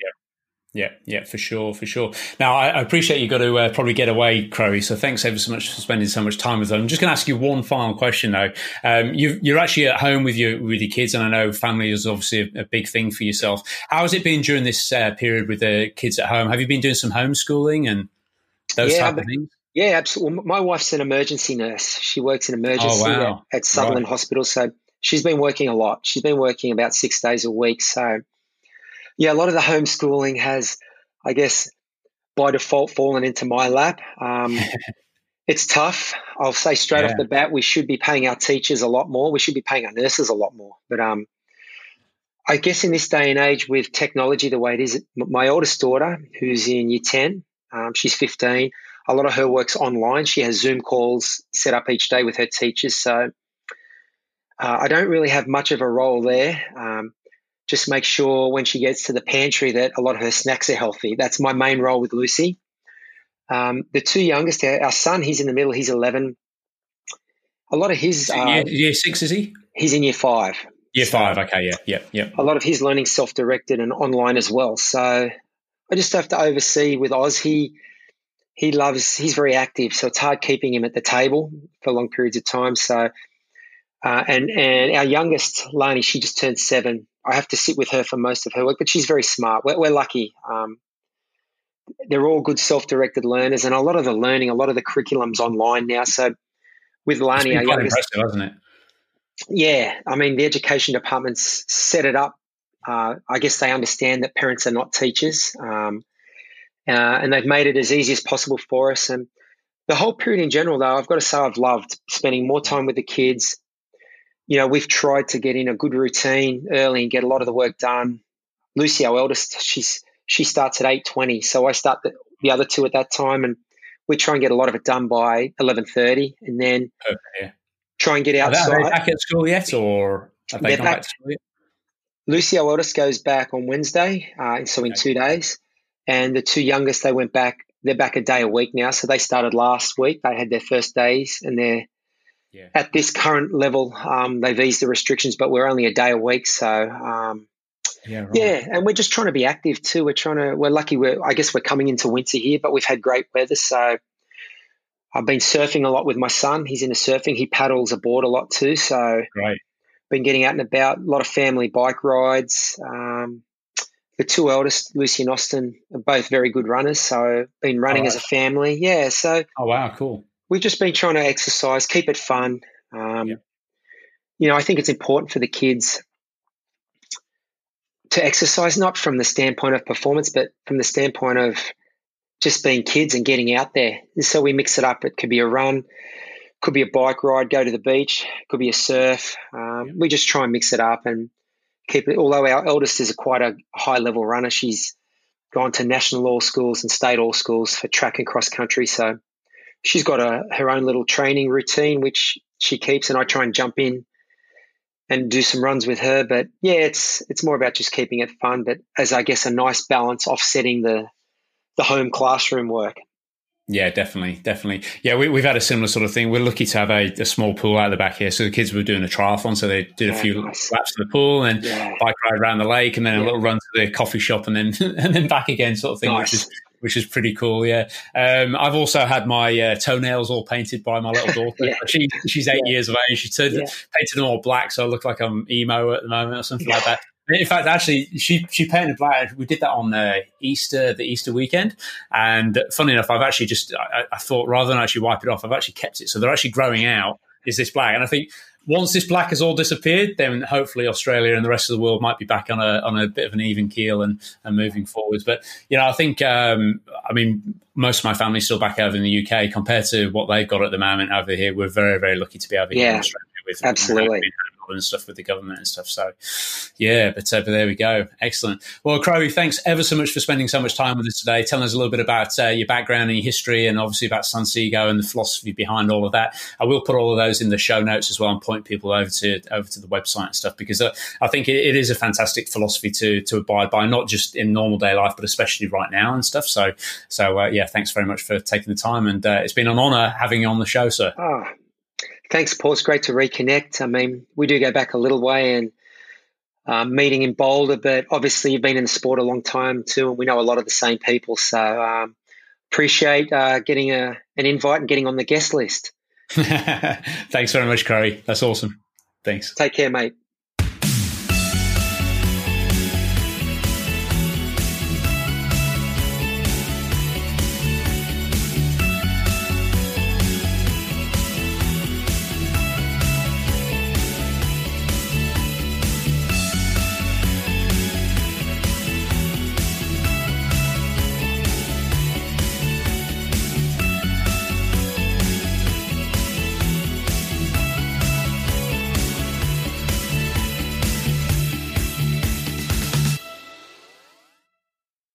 [SPEAKER 3] Yeah, yeah, for sure, for sure. Now, I, I appreciate you got to uh, probably get away, Crowie. So thanks ever so much for spending so much time with us. I'm just going to ask you one final question, though. Um, you are actually at home with your with your kids, and I know family is obviously a, a big thing for yourself. How has it been during this uh, period with the kids at home? Have you been doing some homeschooling and those yeah, type of things?
[SPEAKER 5] Yeah, absolutely. My wife's an emergency nurse. She works in emergency oh, wow. at, at, Sutherland right. Hospital, so she's been working a lot. She's been working about six days a week. So, yeah, a lot of the homeschooling has I guess, by default fallen into my lap. Um, it's tough. I'll say straight yeah. off the bat, we should be paying our teachers a lot more. We should be paying our nurses a lot more. But um, I guess in this day and age with technology the way it is, my oldest daughter, who's in year 10, um, she's 15, a lot of her work's online. She has Zoom calls set up each day with her teachers. So uh, I don't really have much of a role there. Um, just make sure when she gets to the pantry that a lot of her snacks are healthy. That's my main role with Lucy. Um, the two youngest, our son, he's in the middle, he's 11. A lot of his.
[SPEAKER 3] Uh, year, year, six, is he?
[SPEAKER 5] He's in year five.
[SPEAKER 3] Year so five, okay, yeah, yeah, yeah.
[SPEAKER 5] A lot of his learning self directed and online as well. So I just have to oversee with Oz. He, he loves, he's very active, so it's hard keeping him at the table for long periods of time. So, uh, and, and our youngest, Lani, she just turned seven I have to sit with her for most of her work, but she's very smart. We're, we're lucky. Um, they're all good self-directed learners, and a lot of the learning, a lot of the curriculum's online now. So with Lani,
[SPEAKER 3] it's quite impressive, hasn't it?
[SPEAKER 5] Yeah, I mean the education departments set it up. Uh, I guess they understand that parents are not teachers, um, uh, and they've made it as easy as possible for us. And the whole period in general, though, I've got to say I've loved spending more time with the kids you know, we've tried to get in a good routine early and get a lot of the work done. Lucy, our eldest, she's she starts at eight twenty, so I start the, the, other two at that time, and we try and get a lot of it done by eleven thirty, and then okay. try and get outside.
[SPEAKER 3] Are they back at school yet, or have they gone back, back, yet?
[SPEAKER 5] Lucy, our eldest, goes back on Wednesday, uh, so in okay. two days, and the two youngest they went back. They're back a day a week now, so they started last week. They had their first days, and they're yeah. At this current level, um, they've eased the restrictions, but we're only a day a week. So, um, yeah, right. yeah, and we're just trying to be active too. We're trying to. We're lucky. We're. I guess we're coming into winter here, but we've had great weather. So, I've been surfing a lot with my son. He's into surfing. He paddles a board a lot too. So,
[SPEAKER 3] right.
[SPEAKER 5] Been getting out and about. A lot of family bike rides. Um, the two eldest, Lucy and Austin, are both very good runners. So, been running right. as a family. Yeah. So.
[SPEAKER 3] Oh wow! Cool
[SPEAKER 5] we've just been trying to exercise, keep it fun. Um, yeah. You know, I think it's important for the kids to exercise, not from the standpoint of performance, but from the standpoint of just being kids and getting out there. And so we mix it up. It could be a run, could be a bike ride, go to the beach, could be a surf. Um, we just try and mix it up and keep it. Although our eldest is a quite a high level runner, she's gone to national all schools and state all schools for track and cross country. So she's got a, her own little training routine, which she keeps, and I try and jump in and do some runs with her. But yeah, it's it's more about just keeping it fun, but as I guess a nice balance, offsetting the the home classroom work.
[SPEAKER 3] Yeah, definitely, definitely. Yeah, we, have had a similar sort of thing. We're lucky to have a, a, small pool out the back here. So the kids were doing a triathlon, so they did a few nice. laps in the pool and yeah. bike ride around the lake, and then yeah. a little run to the coffee shop, and then and then back again, sort of thing, nice. which is which is pretty cool. Yeah, um, I've also had my uh, toenails all painted by my little daughter. yeah. she, she's eight yeah. years of age. She turned, painted them all black, so I look like I'm emo at the moment or something like that. In fact, actually, she she painted black. We did that on the Easter, the Easter weekend. And funny enough, I've actually just I, I, thought rather than actually wipe it off, I've actually kept it. So they're actually growing out. Is this black? And I think once this black has all disappeared, then hopefully Australia and the rest of the world might be back on a on a bit of an even keel and, and moving forwards. But you know, I think um, I mean most of my family's still back over in the UK compared to what they've got at the moment over here. We're very very lucky to be over yeah, here in Australia with
[SPEAKER 5] absolutely
[SPEAKER 3] and stuff with the government and stuff. So, yeah, but, uh, but there we go. Excellent. Well, Crowie, thanks ever so much for spending so much time with us today, telling us a little bit about uh, your background and your history, and obviously about Sansego and the philosophy behind all of that. I will put all of those in the show notes as well and point people over to over to the website and stuff because uh, I think it, it is a fantastic philosophy to to abide by, not just in normal day life, but especially right now and stuff. So, so uh, yeah, thanks very much for taking the time, and uh, it's been an honour having you on the show, sir.
[SPEAKER 5] Oh, thanks, Paul. It's great to reconnect. I mean, we do go back a little way and um, meeting in Boulder, but obviously you've been in the sport a long time too, and we know a lot of the same people. So um, appreciate uh, getting a, an invite and getting on the guest list.
[SPEAKER 3] Thanks very much, Curry. That's awesome. Thanks.
[SPEAKER 5] Take care, mate.